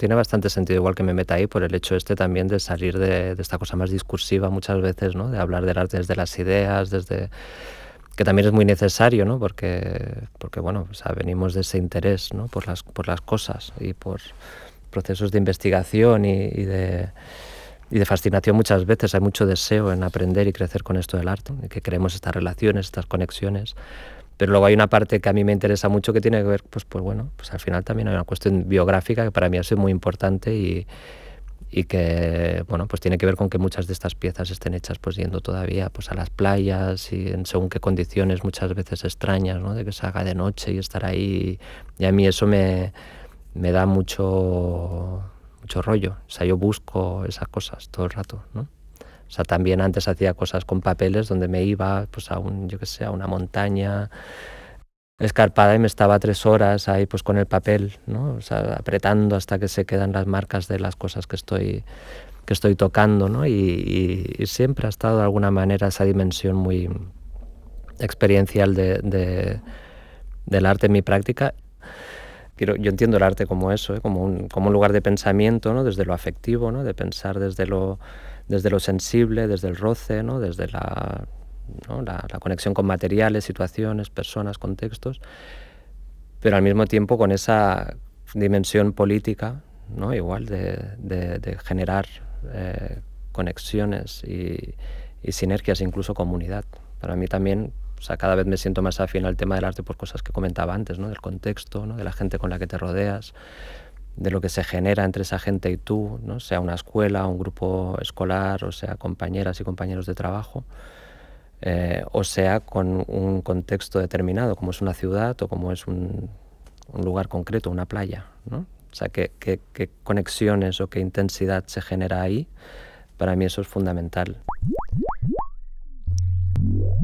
tiene bastante sentido igual que me meta ahí por el hecho este también de salir de, esta cosa más discursiva muchas veces, ¿no? De hablar del arte desde las ideas, desde que también es muy necesario, ¿no? Porque, porque bueno, venimos de ese interés, ¿no? Por las, por las cosas y por procesos de investigación y, de, y de fascinación muchas veces. Hay mucho deseo en aprender y crecer con esto del arte, y que queremos estas relaciones, estas conexiones. Pero luego hay una parte que a mí me interesa mucho que tiene que ver, pues, pues bueno, pues al final también hay una cuestión biográfica que para mí ha sido muy importante y, y que bueno pues tiene que ver con que muchas de estas piezas estén hechas pues yendo todavía pues a las playas y según qué condiciones muchas veces extrañas ¿no? de que se haga de noche y estar ahí y a mí eso me, me da mucho mucho rollo o sea yo busco esas cosas todo el rato ¿no? O sea, también antes hacía cosas con papeles donde me iba pues a un, yo que sé, a una montaña escarpada y me estaba tres horas ahí pues con el papel, ¿no? O sea, apretando hasta que se quedan las marcas de las cosas que estoy, que estoy tocando, ¿no? Y, siempre ha estado de alguna manera esa dimensión muy experiencial de, del arte en mi práctica. Yo entiendo el arte como eso, ¿eh? como, un, como un lugar de pensamiento, ¿no? desde lo afectivo, ¿no? de pensar desde lo, desde lo sensible, desde el roce, ¿no? desde la, la, conexión con materiales, situaciones, personas, contextos, pero al mismo tiempo con esa dimensión política, ¿no? igual de, generar eh, conexiones y, sinergias, incluso comunidad. Para mí también, o sea, cada vez me siento más afín al tema del arte por cosas que comentaba antes, ¿no? del contexto, ¿no? de la gente con la que te rodeas, de lo que se genera entre esa gente y tú, ¿no? sea una escuela, un grupo escolar, o sea compañeras y compañeros de trabajo, eh, o sea con un contexto determinado, como es una ciudad o como es un, lugar concreto, una playa. ¿no? O sea, qué, qué, conexiones o qué intensidad se genera ahí, para mí eso es fundamental.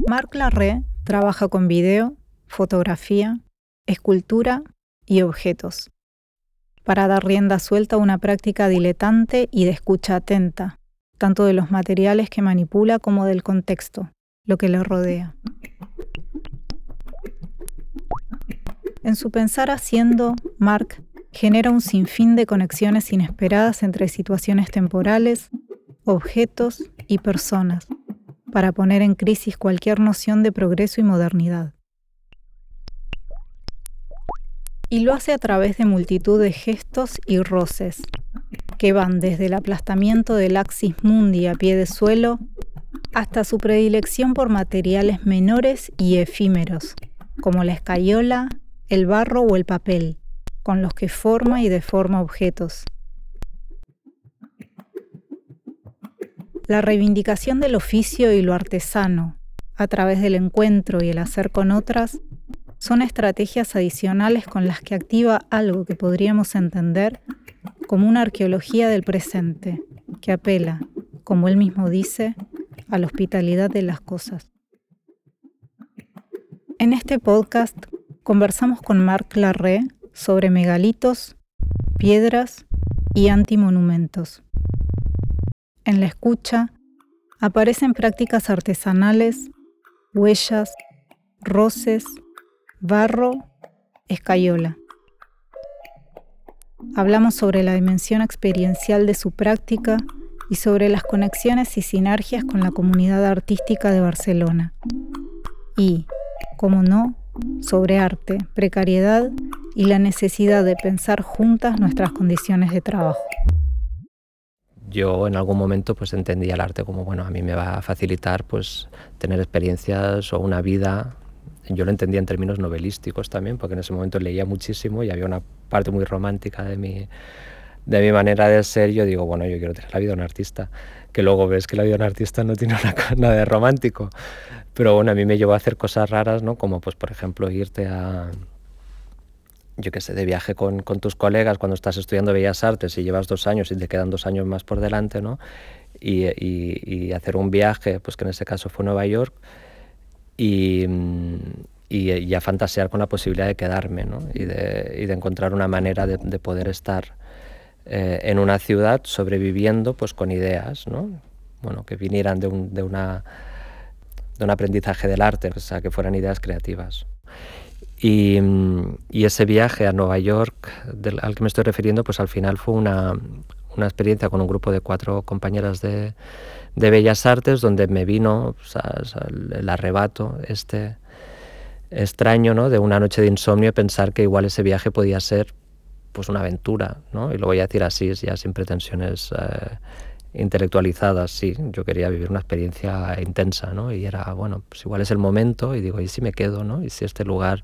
Marc Larré trabaja con video, fotografía, escultura y objetos para dar rienda suelta a una práctica diletante y de escucha atenta, tanto de los materiales que manipula como del contexto, lo que le rodea. En su pensar haciendo, Mark genera un sinfín de conexiones inesperadas entre situaciones temporales, objetos y personas, para poner en crisis cualquier noción de progreso y modernidad. Y lo hace a través de multitud de gestos y roces, que van desde el aplastamiento del axis mundi a pie de suelo hasta su predilección por materiales menores y efímeros, como la escayola, el barro o el papel, con los que forma y deforma objetos. La reivindicación del oficio y lo artesano, a través del encuentro y el hacer con otras, son estrategias adicionales con las que activa algo que podríamos entender como una arqueología del presente, que apela, como él mismo dice, a la hospitalidad de las cosas. En este podcast conversamos con Marc Larré sobre megalitos, piedras y antimonumentos. En la escucha aparecen prácticas artesanales, huellas, roces, Barro Escayola. Hablamos sobre la dimensión experiencial de su práctica y sobre las conexiones y sinergias con la comunidad artística de Barcelona. Y, como no, sobre arte, precariedad y la necesidad de pensar juntas nuestras condiciones de trabajo. Yo en algún momento pues entendía el arte como bueno, a mí me va a facilitar pues tener experiencias o una vida yo lo entendía en términos novelísticos también, porque en ese momento leía muchísimo y había una parte muy romántica de mi, de mi manera de ser. Yo digo, bueno, yo quiero tener la vida de un artista, que luego ves que la vida de un artista no tiene nada de romántico. Pero bueno, a mí me llevó a hacer cosas raras, ¿no? Como pues, por ejemplo, irte a, yo qué sé, de viaje con, con, tus colegas cuando estás estudiando Bellas Artes y llevas dos años y te quedan dos años más por delante, ¿no? Y, y, y hacer un viaje, pues que en ese caso fue Nueva York, y, y, a fantasear con la posibilidad de quedarme ¿no? y, de, encontrar una manera de, de poder estar eh, en una ciudad sobreviviendo pues, con ideas ¿no? bueno, que vinieran de un, de, una, de un aprendizaje del arte, o sea, que fueran ideas creativas. Y, ese viaje a Nueva York al que me estoy refiriendo, pues al final fue una, una experiencia con un grupo de cuatro compañeras de, de Bellas Artes donde me vino el arrebato este extraño ¿no? de una noche de insomnio pensar que igual ese viaje podía ser pues una aventura, ¿no? y lo voy a decir así, ya sin pretensiones eh, intelectualizadas, sí, yo quería vivir una experiencia intensa, ¿no? y era, bueno, pues igual es el momento, y digo, ¿y si me quedo? ¿no? ¿Y si este lugar,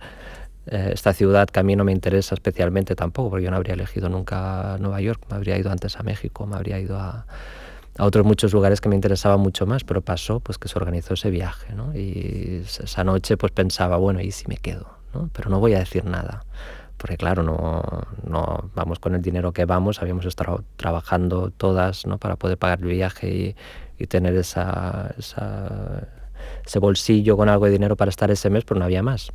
eh, esta ciudad que a mí no me interesa especialmente tampoco, porque yo no habría elegido nunca Nueva York, me habría ido antes a México, me habría ido a, a otros muchos lugares que me interesaban mucho más, pero pasó pues que se organizó ese viaje, ¿no? Y esa noche pues pensaba, bueno, ¿y si me quedo? ¿no? Pero no voy a decir nada, porque claro, no, no vamos con el dinero que vamos, habíamos estado trabajando todas, ¿no? Para poder pagar el viaje y, y tener esa, esa, ese bolsillo con algo de dinero para estar ese mes, pero no había más.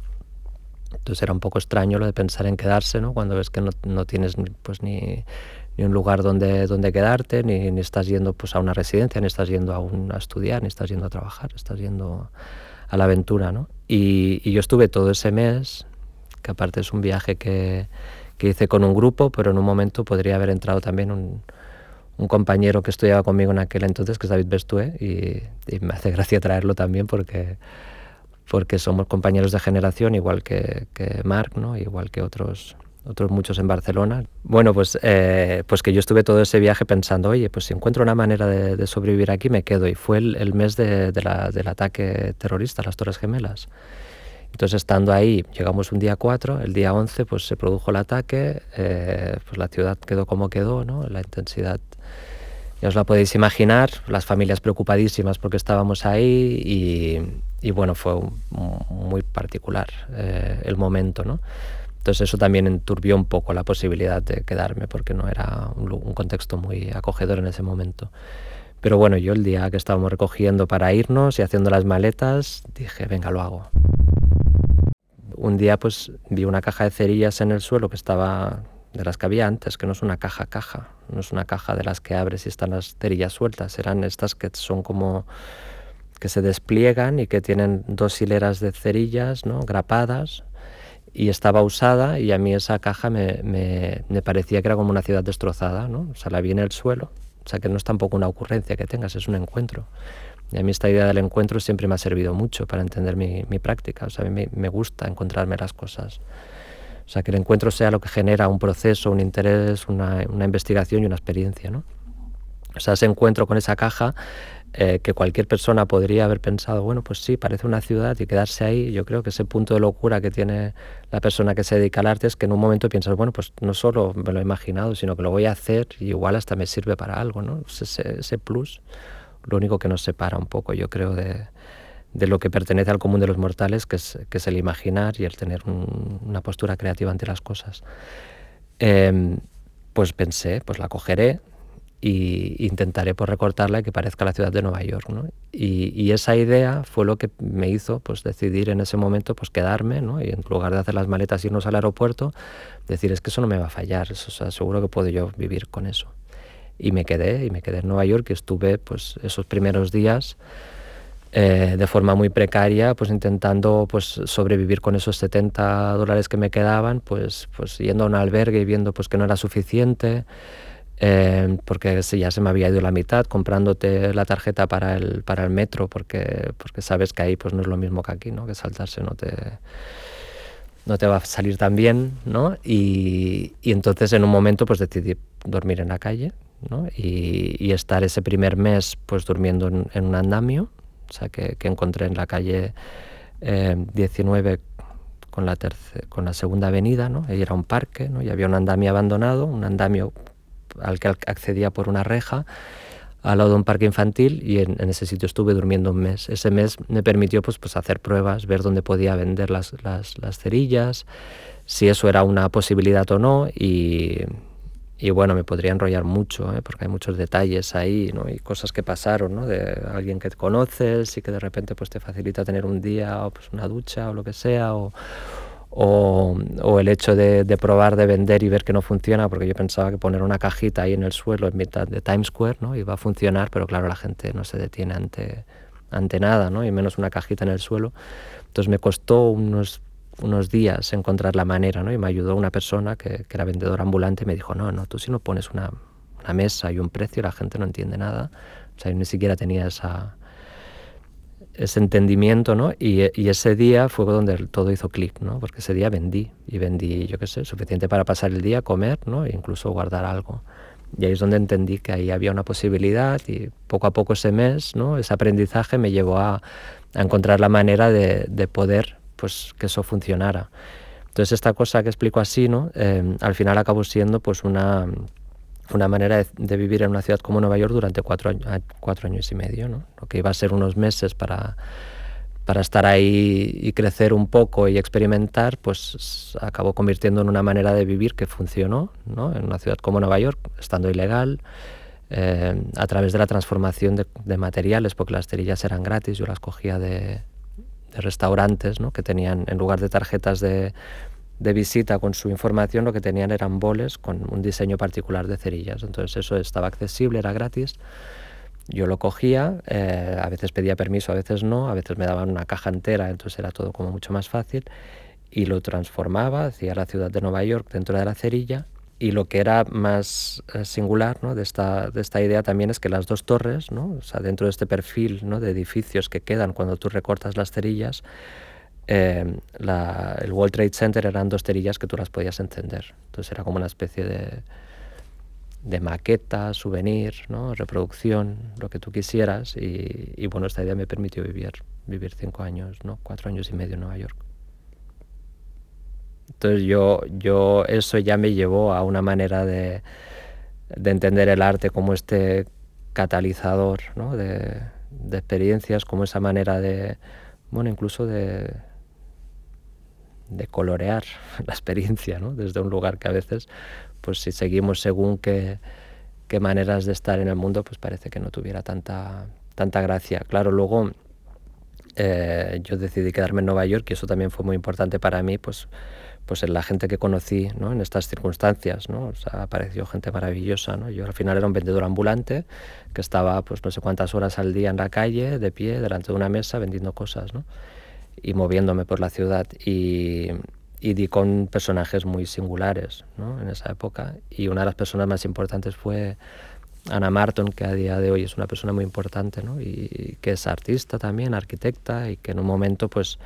Entonces era un poco extraño lo de pensar en quedarse, ¿no? Cuando ves que no, no tienes pues ni ni un lugar donde, donde quedarte, ni, estás yendo pues, a una residencia, ni estás yendo a, estudiar, ni estás yendo a trabajar, estás yendo a la aventura. ¿no? Y, yo estuve todo ese mes, que aparte es un viaje que, que, hice con un grupo, pero en un momento podría haber entrado también un, un compañero que estudiaba conmigo en aquel entonces, que es David Bestue, y, y me hace gracia traerlo también porque porque somos compañeros de generación, igual que, que Marc, ¿no? igual que otros otros muchos en Barcelona. Bueno, pues, eh, pues que yo estuve todo ese viaje pensando, oye, pues si encuentro una manera de, sobrevivir aquí, me quedo. Y fue el, mes de, la, del ataque terrorista, las Torres Gemelas. Entonces, estando ahí, llegamos un día 4, el día 11 pues se produjo el ataque, eh, pues la ciudad quedó como quedó, ¿no? La intensidad, ya os la podéis imaginar, las familias preocupadísimas porque estábamos ahí y, y bueno, fue muy particular eh, el momento, ¿no? Entonces eso también enturbió un poco la posibilidad de quedarme porque no era un, contexto muy acogedor en ese momento. Pero bueno, yo el día que estábamos recogiendo para irnos y haciendo las maletas, dije, venga, lo hago. Un día pues vi una caja de cerillas en el suelo que estaba de las que había antes, que no es una caja caja, no es una caja de las que abres y están las cerillas sueltas, eran estas que son como que se despliegan y que tienen dos hileras de cerillas, ¿no? grapadas y estaba usada y a mí esa caja me, me, parecía que era como una ciudad destrozada, ¿no? O sea, la vi en el suelo, o sea, que no es tampoco una ocurrencia que tengas, es un encuentro. Y a mí esta idea del encuentro siempre me ha servido mucho para entender mi, mi práctica, o sea, a mí me, gusta encontrarme las cosas. O sea, que el encuentro sea lo que genera un proceso, un interés, una, una investigación y una experiencia, ¿no? O sea, ese encuentro con esa caja eh, que cualquier persona podría haber pensado, bueno, pues sí, parece una ciudad y quedarse ahí. Yo creo que ese punto de locura que tiene la persona que se dedica al arte es que en un momento piensas, bueno, pues no solo me lo he imaginado, sino que lo voy a hacer y igual hasta me sirve para algo, ¿no? Ese, ese plus, lo único que nos separa un poco, yo creo, de, de lo que pertenece al común de los mortales, que es, que es el imaginar y el tener una postura creativa ante las cosas. Em, pues pensé, pues la cogeré, y intentaré pues, recortarla y que parezca la ciudad de Nueva York. ¿no? Y, esa idea fue lo que me hizo pues, decidir en ese momento pues, quedarme ¿no? y en lugar de hacer las maletas y irnos al aeropuerto, decir es que eso no me va a fallar, eso, o seguro que puedo yo vivir con eso. Y me quedé, y me quedé en Nueva York y estuve pues, esos primeros días eh, de forma muy precaria, pues intentando pues, sobrevivir con esos 70 dólares que me quedaban, pues, pues yendo a un albergue y viendo pues, que no era suficiente. Eh, porque ya se me había ido la mitad comprándote la tarjeta para el, para el metro, porque, porque sabes que ahí pues no es lo mismo que aquí, ¿no? que saltarse no te, no te va a salir tan bien, ¿no? Y, y entonces en un momento pues decidí dormir en la calle, ¿no? Y, y estar ese primer mes pues durmiendo en, en un andamio, o sea, que, que, encontré en la calle eh, 19 con la, con la segunda avenida, ¿no? Y era un parque, ¿no? Y había un andamio abandonado, un andamio al que accedía por una reja al lado de un parque infantil y en, ese sitio estuve durmiendo un mes. Ese mes me permitió pues, pues hacer pruebas, ver dónde podía vender las, las, las cerillas, si eso era una posibilidad o no y, y bueno, me podría enrollar mucho, ¿eh? porque hay muchos detalles ahí ¿no? y cosas que pasaron, ¿no? de alguien que te conoces y que de repente pues, te facilita tener un día o pues, una ducha o lo que sea, o, el hecho de, probar de vender y ver que no funciona, porque yo pensaba que poner una cajita ahí en el suelo en mitad de Times Square ¿no? iba a funcionar, pero claro, la gente no se detiene ante, ante nada, ¿no? y menos una cajita en el suelo. Entonces me costó unos unos días encontrar la manera, ¿no? Y me ayudó una persona que, que era vendedora ambulante y me dijo, no, no, tú si no pones una, una, mesa y un precio, la gente no entiende nada. O sea, yo ni siquiera tenía esa, ese entendimiento, ¿no? Y, y, ese día fue donde todo hizo clic, ¿no? Porque ese día vendí, y vendí, yo qué sé, suficiente para pasar el día, comer, ¿no? E incluso guardar algo. Y ahí es donde entendí que ahí había una posibilidad y poco a poco ese mes, ¿no? ese aprendizaje me llevó a, a encontrar la manera de, de, poder pues, que eso funcionara. Entonces esta cosa que explico así, ¿no? Eh, al final acabó siendo pues una, una manera de, vivir en una ciudad como Nueva York durante cuatro, cuatro años y medio, ¿no? lo que iba a ser unos meses para, para estar ahí y crecer un poco y experimentar, pues acabó convirtiendo en una manera de vivir que funcionó, ¿no? En una ciudad como Nueva York, estando ilegal, eh, a través de la transformación de, de, materiales, porque las cerillas eran gratis, yo las cogía de, de restaurantes, ¿no? Que tenían, en lugar de tarjetas de, de visita con su información, lo que tenían eran boles con un diseño particular de cerillas. Entonces eso estaba accesible, era gratis. Yo lo cogía, eh, a veces pedía permiso, a veces no, a veces me daban una caja entera, entonces era todo como mucho más fácil, y lo transformaba, hacía la ciudad de Nueva York dentro de la cerilla, y lo que era más eh, singular ¿no? de, esta, de esta idea también es que las dos torres, ¿no? o sea, dentro de este perfil ¿no? de edificios que quedan cuando tú recortas las cerillas, la, el World Trade Center eran dos cerillas que tú las podías encender. Entonces era como una especie de, de maqueta, souvenir, reproducción, lo que tú quisieras. Y, y, bueno, esta idea me permitió vivir, vivir cinco años, ¿no? cuatro años y medio en Nueva York. Entonces yo, yo eso ya me llevó a una manera de, de entender el arte como este catalizador ¿no? de, de, experiencias, como esa manera de, bueno, incluso de, de colorear la experiencia, ¿no? desde un lugar que a veces pues si seguimos según qué, qué maneras de estar en el mundo, pues parece que no tuviera tanta, tanta gracia. Claro, luego eh, yo decidí quedarme en Nueva York y eso también fue muy importante para mí, pues, pues en la gente que conocí ¿no? en estas circunstancias. ¿no? O sea, apareció gente maravillosa. ¿no? Yo al final era un vendedor ambulante que estaba pues no sé cuántas horas al día en la calle, de pie, delante de una mesa, vendiendo cosas ¿no? Y moviéndome por la ciudad. Y, y di con personajes muy singulares ¿no? en esa época y una de las personas más importantes fue Ana Marton, que a día de hoy es una persona muy importante ¿no? y que es artista también, arquitecta y que en un momento pues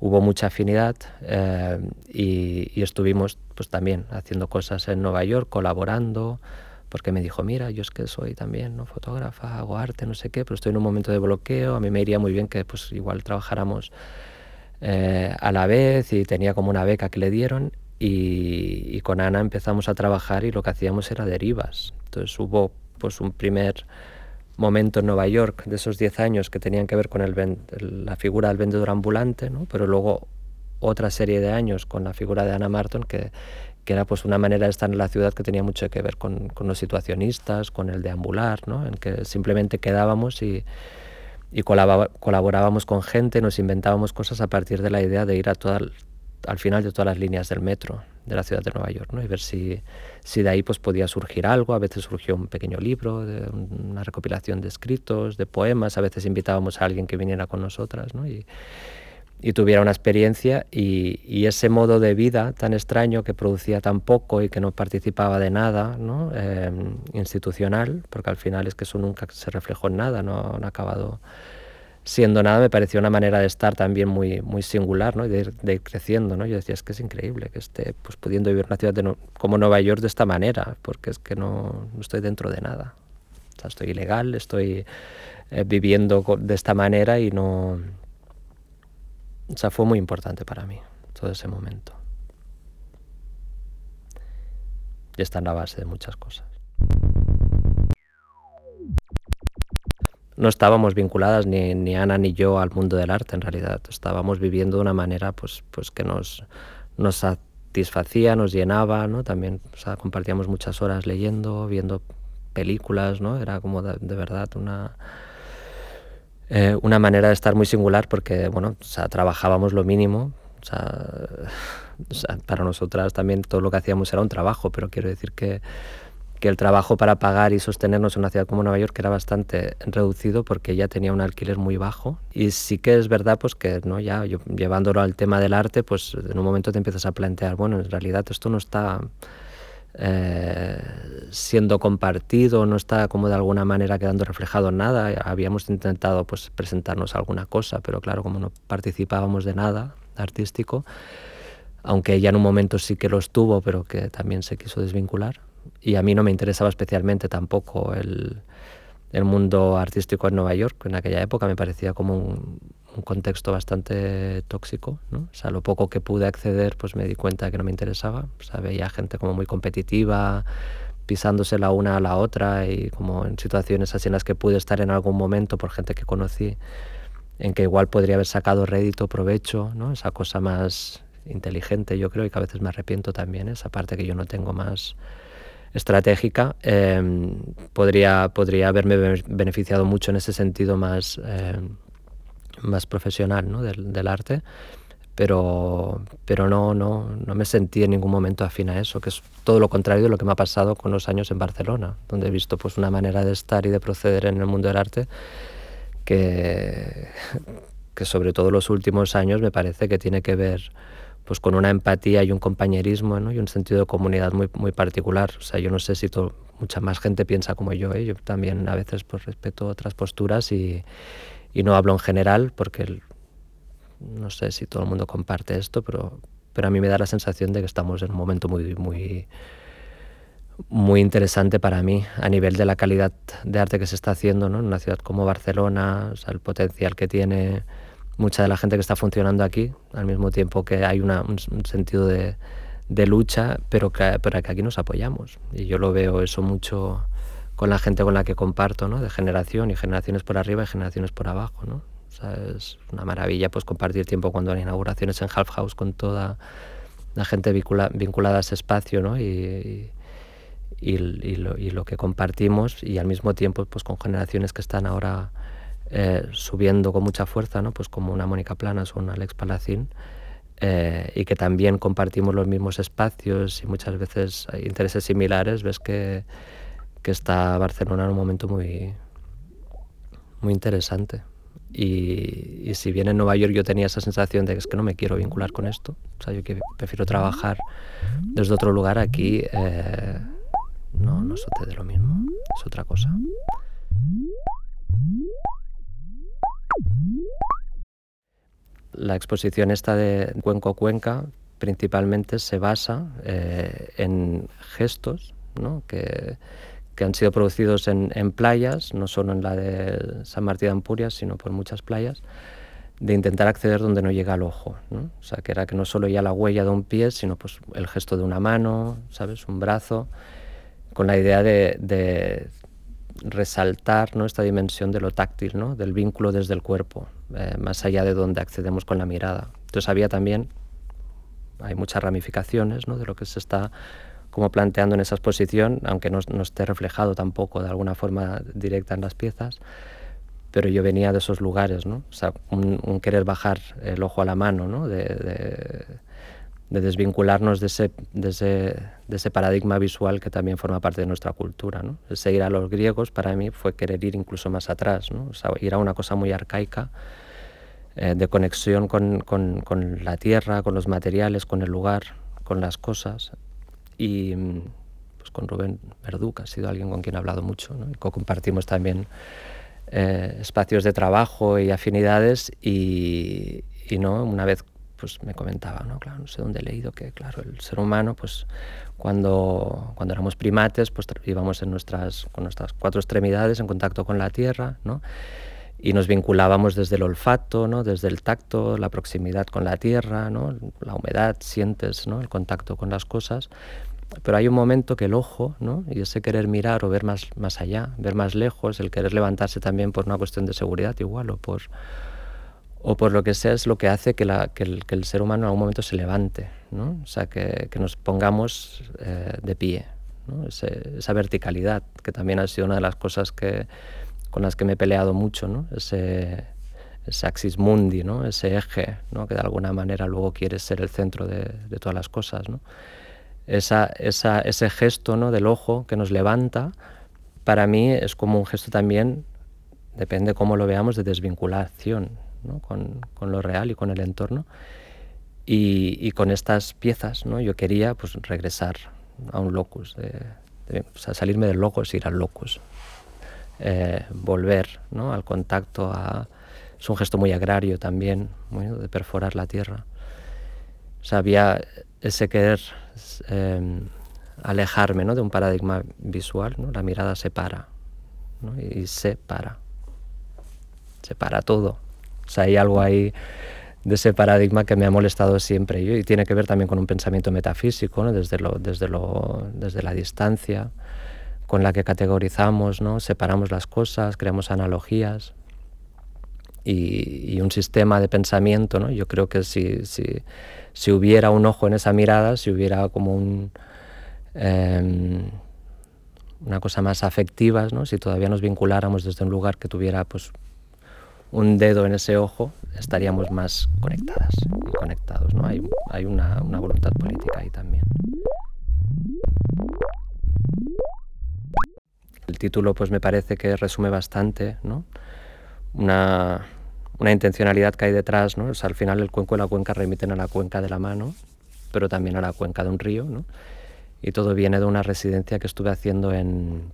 hubo mucha afinidad eh, y, y, estuvimos pues también haciendo cosas en Nueva York, colaborando, porque me dijo, mira, yo es que soy también ¿no? fotógrafa, hago arte, no sé qué, pero estoy en un momento de bloqueo, a mí me iría muy bien que pues igual trabajáramos eh, a la vez y tenía como una beca que le dieron y, y, con Ana empezamos a trabajar y lo que hacíamos era derivas. Entonces hubo pues un primer momento en Nueva York de esos 10 años que tenían que ver con el, la figura del vendedor ambulante, ¿no? pero luego otra serie de años con la figura de Ana Marton que, que era pues una manera de estar en la ciudad que tenía mucho que ver con, los situacionistas, con el deambular, ¿no? en que simplemente quedábamos y, y colaborábamos con gente, nos inventábamos cosas a partir de la idea de ir a toda, al final de todas las líneas del metro de la ciudad de Nueva York ¿no? y ver si, si de ahí pues, podía surgir algo. A veces surgió un pequeño libro, de una recopilación de escritos, de poemas, a veces invitábamos a alguien que viniera con nosotras ¿no? y, y tuviera una experiencia y, y, ese modo de vida tan extraño que producía tan poco y que no participaba de nada ¿no? Eh, institucional, porque al final es que eso nunca se reflejó en nada, no, ha acabado siendo nada, me pareció una manera de estar también muy, muy singular, ¿no? de, ir, de ir creciendo. ¿no? Yo decía, es que es increíble que esté pues, pudiendo vivir una ciudad de como Nueva York de esta manera, porque es que no, estoy dentro de nada. Estoy ilegal, estoy eh, viviendo de esta manera y no, o sea, fue muy importante para mí todo ese momento. Y está en la base de muchas cosas. No estábamos vinculadas ni, ni, Ana ni yo al mundo del arte en realidad. Estábamos viviendo de una manera pues, pues que nos, nos satisfacía, nos llenaba, ¿no? También compartíamos muchas horas leyendo, viendo películas, ¿no? Era como de verdad una, eh, una manera de estar muy singular porque, bueno, trabajábamos lo mínimo. Para nosotras también todo lo que hacíamos era un trabajo, pero quiero decir que, que el trabajo para pagar y sostenernos en una ciudad como Nueva York era bastante reducido porque ya tenía un alquiler muy bajo y sí que es verdad pues que no ya llevándolo al tema del arte pues en un momento te empiezas a plantear bueno en realidad esto no está eh, siendo compartido, no está como de alguna manera quedando reflejado nada. Habíamos intentado pues, presentarnos alguna cosa, pero claro, como no participábamos de nada artístico, aunque ella en un momento sí que lo estuvo, pero que también se quiso desvincular. Y a mí no me interesaba especialmente tampoco el, el mundo artístico en Nueva York. En aquella época me parecía como un, un contexto bastante tóxico. ¿no? O sea, lo poco que pude acceder, pues me di cuenta que no me interesaba. O veía gente como muy competitiva, pisándose la una a la otra y como en situaciones así en las que pude estar en algún momento por gente que conocí, en que igual podría haber sacado rédito, provecho, ¿no? esa cosa más inteligente yo creo y que a veces me arrepiento también, esa parte que yo no tengo más estratégica, em, podría, podría haberme beneficiado mucho en ese sentido más... Em, más profesional ¿no? del, del, arte, pero, pero no, no, no me sentí en ningún momento afín a eso, que es todo lo contrario de lo que me ha pasado con los años en Barcelona, donde he visto pues, una manera de estar y de proceder en el mundo del arte que, que sobre todo los últimos años me parece que tiene que ver pues con una empatía y un compañerismo ¿no? y un sentido de comunidad muy, muy particular. O sea, yo no sé si mucha más gente piensa como yo, ¿eh? yo también a veces pues, respeto otras posturas y, y no hablo en general porque no sé si todo el mundo comparte esto, pero, pero a mí me da la sensación de que estamos en un momento muy, muy, muy interesante para mí a nivel de la calidad de arte que se está haciendo ¿no? en una ciudad como Barcelona, el potencial que tiene mucha de la gente que está funcionando aquí, al mismo tiempo que hay una, un, sentido de, de, lucha, pero que, pero que aquí nos apoyamos. Y yo lo veo eso mucho con la gente con la que comparto, ¿no? de generación y generaciones por arriba y generaciones por abajo. ¿no? O sea, es una maravilla pues, compartir tiempo cuando hay inauguraciones en Half House con toda la gente vincula, vinculada a ese espacio ¿no? y, y, y, lo, y, lo, que compartimos y al mismo tiempo pues, con generaciones que están ahora eh, subiendo con mucha fuerza, ¿no? pues como una Mónica Planas o una Alex Palacín. Eh, y que también compartimos los mismos espacios y muchas veces hay intereses similares, ves que, que está Barcelona en un momento muy, muy interesante. Y, si bien en Nueva York yo tenía esa sensación de que es que no me quiero vincular con esto, o sea, yo prefiero trabajar desde otro lugar, aquí eh, no, no sucede lo mismo, es otra cosa. La exposición esta de Cuenco Cuenca principalmente se basa eh, en gestos ¿no? que, que han sido producidos en, playas, no solo en la de San Martín de Ampurias, sino por muchas playas, de intentar acceder donde no llega el ojo. ¿no? O sea, que era que no solo ya la huella de un pie, sino pues el gesto de una mano, ¿sabes? Un brazo, con la idea de, de resaltar ¿no? esta dimensión de lo táctil, ¿no? del vínculo desde el cuerpo, eh, más allá de donde accedemos con la mirada. Entonces había también, hay muchas ramificaciones ¿no? de lo que se está como planteando en esa exposición, aunque no, esté reflejado tampoco de alguna forma directa en las piezas, pero yo venía de esos lugares, ¿no? O sea, un, querer bajar el ojo a la mano, ¿no? De, de, de desvincularnos de ese, paradigma visual que también forma parte de nuestra cultura, ¿no? Seguir a los griegos para mí fue querer ir incluso más atrás, ¿no? O sea, ir a una cosa muy arcaica, eh, de conexión con, con, con la tierra, con los materiales, con el lugar, con las cosas, y pues con Rubén Verdú, que ha sido alguien con quien he hablado mucho, ¿no? y compartimos también eh, espacios de trabajo y afinidades y, y, no una vez pues me comentaba, ¿no? Claro, no sé dónde he leído que, claro, el ser humano, pues cuando, cuando éramos primates, pues íbamos en nuestras, con nuestras cuatro extremidades en contacto con la tierra, ¿no? Y nos vinculábamos desde el olfato, ¿no? Desde el tacto, la proximidad con la tierra, ¿no? La humedad, sientes, ¿no? El contacto con las cosas, pero hay un momento que el ojo, ¿no? y ese querer mirar o ver más, más allá, ver más lejos, el querer levantarse también por una cuestión de seguridad igual o por, o por lo que sea, es lo que hace que, la, que, el, que el, ser humano en algún momento se levante, ¿no? o sea, que, que nos pongamos eh, de pie. Ese, esa verticalidad, que también ha sido una de las cosas que, con las que me he peleado mucho, ¿no? ese, ese axis mundi, ¿no? ese eje, ¿no? que de alguna manera luego quiere ser el centro de, de todas las cosas. ¿no? esa, ese gesto ¿no? del ojo que nos levanta, para mí es como un gesto también, depende cómo lo veamos, de desvinculación con, lo real y con el entorno. Y, con estas piezas ¿no? yo quería pues, regresar a un locus, salirme del locus y ir al locus. Eh, volver ¿no? al contacto, a, es un gesto muy agrario también, de perforar la tierra. O sea, había ese querer em, alejarme ¿no? de un paradigma visual, ¿no? la mirada se para y se para, se para todo. O sea, hay algo ahí de ese paradigma que me ha molestado siempre y tiene que ver también con un pensamiento metafísico, desde, lo, desde, lo, desde la distancia con la que categorizamos, ¿no? separamos las cosas, creamos analogías y, un sistema de pensamiento. ¿no? Yo creo que si, si, si, hubiera un ojo en esa mirada, si hubiera como un, em, una cosa más afectiva, ¿no? si todavía nos vinculáramos desde un lugar que tuviera pues, un dedo en ese ojo, estaríamos más conectadas y conectados. ¿no? Hay, hay una, una voluntad política ahí también. El título pues me parece que resume bastante ¿no? una, intencionalidad que hay detrás. ¿no? al final el cuenco y la cuenca remiten a la cuenca de la mano, pero también a la cuenca de un río. ¿no? Y todo viene de una residencia que estuve haciendo en,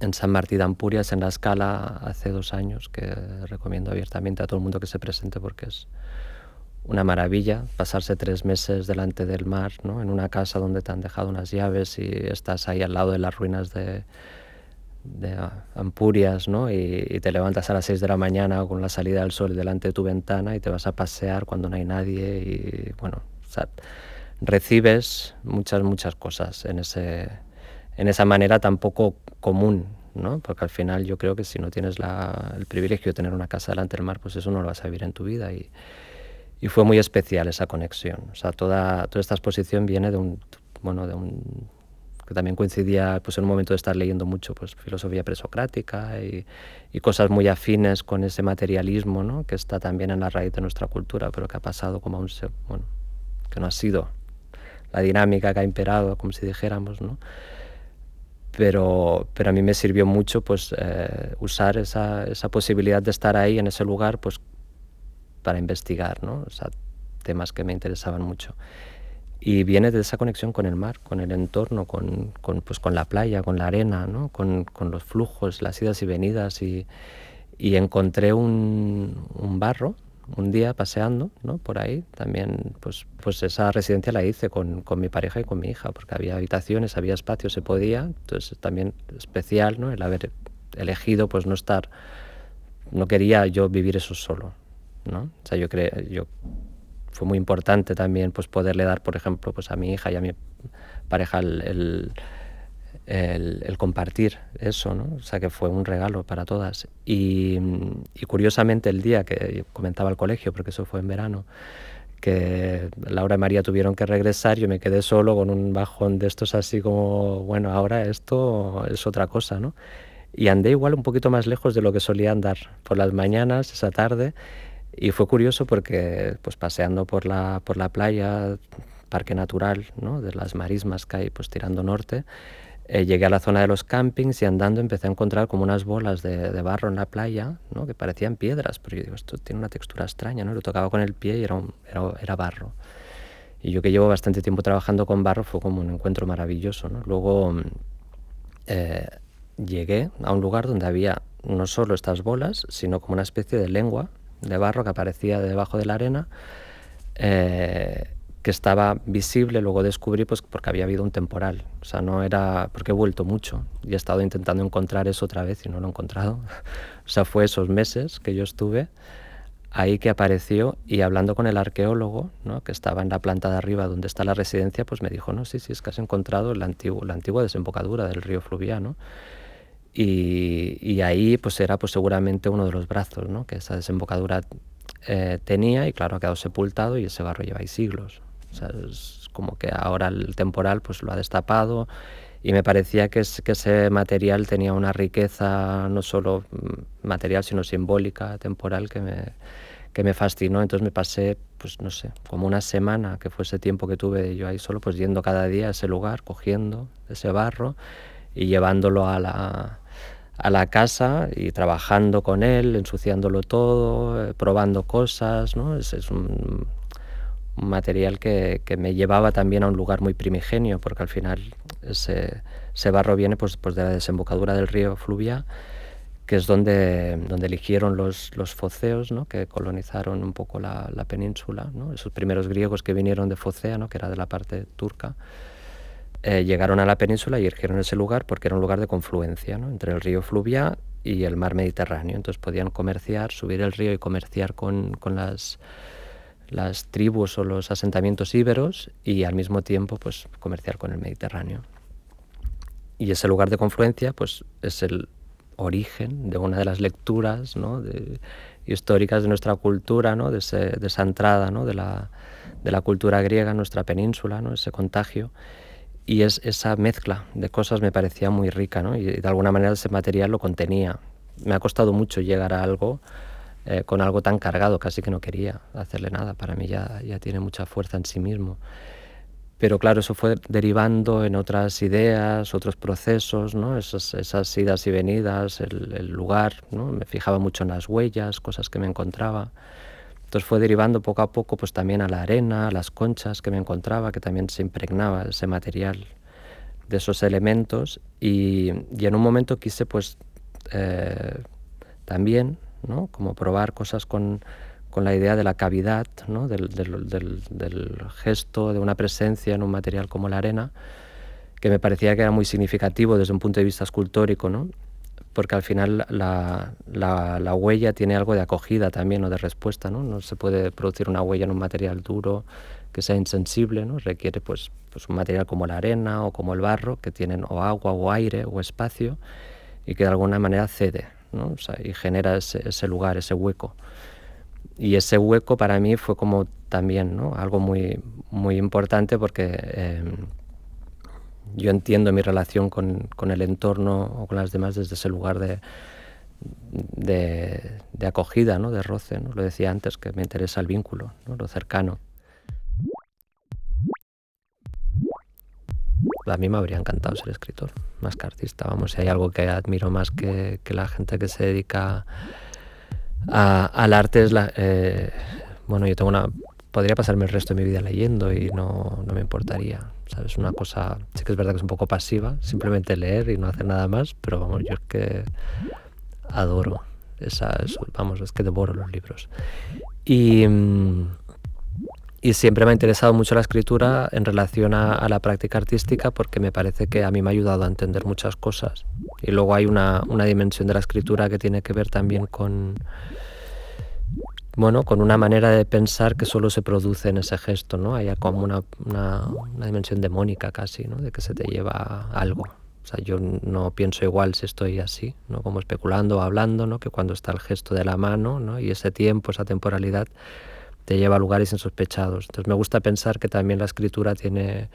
en San Martín de Ampurias, en la escala, hace dos años, que recomiendo abiertamente a todo el mundo que se presente porque es una maravilla pasarse tres meses delante del mar, ¿no? en una casa donde te han dejado unas llaves y estás ahí al lado de las ruinas de, de Ampurias, ¿no? Y, te levantas a las 6 de la mañana con la salida del sol delante de tu ventana y te vas a pasear cuando no hay nadie y bueno, recibes muchas, muchas cosas en, ese, en esa manera tan poco común, ¿no? Porque al final yo creo que si no tienes el privilegio de tener una casa delante del mar, pues eso no lo vas a vivir en tu vida y, y fue muy especial esa conexión. O sea, toda, toda esta exposición viene de un, bueno, de un que también coincidía pues, en un momento de estar leyendo mucho pues, filosofía presocrática y, y cosas muy afines con ese materialismo ¿no? que está también en la raíz de nuestra cultura, pero que ha pasado como a un... Bueno, que no ha sido la dinámica que ha imperado, como si dijéramos, ¿no? Pero, pero a mí me sirvió mucho pues, eh, usar esa, esa, posibilidad de estar ahí en ese lugar pues, para investigar ¿no? o sea, temas que me interesaban mucho y viene de esa conexión con el mar, con el entorno, con, pues, con la playa, con la arena, ¿no? con, con, los flujos, las idas y venidas. Y, y encontré un, un, barro un día paseando ¿no? por ahí. También pues, pues esa residencia la hice con, mi pareja y con mi hija, porque había habitaciones, había espacio, se podía. Entonces también especial ¿no? el haber elegido pues no estar, no quería yo vivir eso solo. ¿no? O sea, yo, creo yo fue muy importante también pues poderle dar, por ejemplo, pues a mi hija y a mi pareja el, el, compartir eso, ¿no? O sea, que fue un regalo para todas. Y, y, curiosamente el día que comentaba el colegio, porque eso fue en verano, que Laura y María tuvieron que regresar, yo me quedé solo con un bajón de estos así como, bueno, ahora esto es otra cosa, ¿no? Y andé igual un poquito más lejos de lo que solía andar por las mañanas, esa tarde, y fue curioso porque pues paseando por la, por la playa, parque natural, ¿no? de las marismas que hay pues tirando norte, eh, llegué a la zona de los campings y andando empecé a encontrar como unas bolas de, de, barro en la playa, ¿no? que parecían piedras, pero yo digo, esto tiene una textura extraña, ¿no? lo tocaba con el pie y era, era, era, barro. Y yo que llevo bastante tiempo trabajando con barro fue como un encuentro maravilloso. ¿no? Luego eh, llegué a un lugar donde había no solo estas bolas, sino como una especie de lengua de barro que aparecía debajo de la arena, eh, que estaba visible, luego descubrí pues porque había habido un temporal, o sea, no era, porque he vuelto mucho y he estado intentando encontrar eso otra vez y no lo he encontrado, o sea, fue esos meses que yo estuve ahí que apareció y hablando con el arqueólogo, ¿no? que estaba en la planta de arriba donde está la residencia, pues me dijo, no, sí, sí, es que has encontrado la, antiguo, la antigua desembocadura del río Fluviano. Y, ahí pues era pues seguramente uno de los brazos ¿no? que esa desembocadura eh, tenía y claro ha quedado sepultado y ese barro lleva ahí siglos. O sea, es como que ahora el temporal pues lo ha destapado y me parecía que, que ese material tenía una riqueza no solo mm, material sino simbólica, temporal que me, que me fascinó. Entonces me pasé, pues no sé, como una semana, que fue ese tiempo que tuve yo ahí solo, pues yendo cada día a ese lugar, cogiendo ese barro y llevándolo a la, a la casa y trabajando con él, ensuciándolo todo, eh, probando cosas, ¿no? Es, es un, material que, que, me llevaba también a un lugar muy primigenio, porque al final ese, barro viene pues, pues de la desembocadura del río Fluvia que es donde, donde eligieron los, los foceos, ¿no? que colonizaron un poco la, la península, ¿no? esos primeros griegos que vinieron de Focea, ¿no? que era de la parte turca, eh, llegaron a la península y eligieron ese lugar porque era un lugar de confluencia ¿no? entre el río Fluvia y el mar Mediterráneo. Entonces podían comerciar, subir el río y comerciar con, con las, las tribus o los asentamientos íberos y al mismo tiempo pues, comerciar con el Mediterráneo. Y ese lugar de confluencia pues, es el origen de una de las lecturas históricas de nuestra cultura, ¿no? de, esa entrada ¿no? de, la, de, la, cultura griega en nuestra península, ¿no? ese contagio. Y es, esa mezcla de cosas me parecía muy rica ¿no? y de alguna manera ese material lo contenía. Me ha costado mucho llegar a algo eh, con algo tan cargado, casi que no quería hacerle nada. Para mí ya, ya tiene mucha fuerza en sí mismo. Pero claro, eso fue derivando en otras ideas, otros procesos, ¿no? esas, esas idas y venidas, el, lugar, ¿no? me fijaba mucho en las huellas, cosas que me encontraba. Entonces fue derivando poco a poco pues también a la arena, a las conchas que me encontraba, que también se impregnaba ese material de esos elementos y, en un momento quise pues eh, también, ¿no? como probar cosas con, con la idea de la cavidad, ¿no? del, gesto, de una presencia en un material como la arena, que me parecía que era muy significativo desde un punto de vista escultórico, ¿no? Porque al final la, la, huella tiene algo de acogida también o de respuesta. ¿no? no se puede producir una huella en un material duro que sea insensible, ¿no? requiere pues, pues un material como la arena o como el barro, que tienen o agua o aire o espacio y que de alguna manera cede ¿no? y genera ese, ese lugar, ese hueco y ese hueco para mí fue como también ¿no? algo muy, muy importante porque em, yo entiendo mi relación con, con, el entorno o con las demás desde ese lugar de, de, acogida, ¿no? de roce. ¿no? Lo decía antes, que me interesa el vínculo, ¿no? lo cercano. A mí me habría encantado ser escritor, más que artista. Vamos, si hay algo que admiro más que, que la gente que se dedica al arte es la... Eh, bueno, yo tengo una... Podría pasarme el resto de mi vida leyendo y no, no me importaría. ¿Sabes? Una cosa, sí que es verdad que es un poco pasiva, simplemente leer y no hacer nada más, pero vamos, yo es que adoro esa, vamos, es que devoro los libros. Y, y siempre me ha interesado mucho la escritura en relación a, a, la práctica artística porque me parece que a mí me ha ayudado a entender muchas cosas. Y luego hay una, una dimensión de la escritura que tiene que ver también con, bueno, con una manera de pensar que solo se produce en ese gesto, ¿no? Hay como una, una, dimensión demónica casi, ¿no? De que se te lleva algo. O sea, yo no pienso igual si estoy así, ¿no? Como especulando o hablando, ¿no? Que cuando está el gesto de la mano, ¿no? Y ese tiempo, esa temporalidad, te lleva a lugares insospechados. Entonces me gusta pensar que también la escritura tiene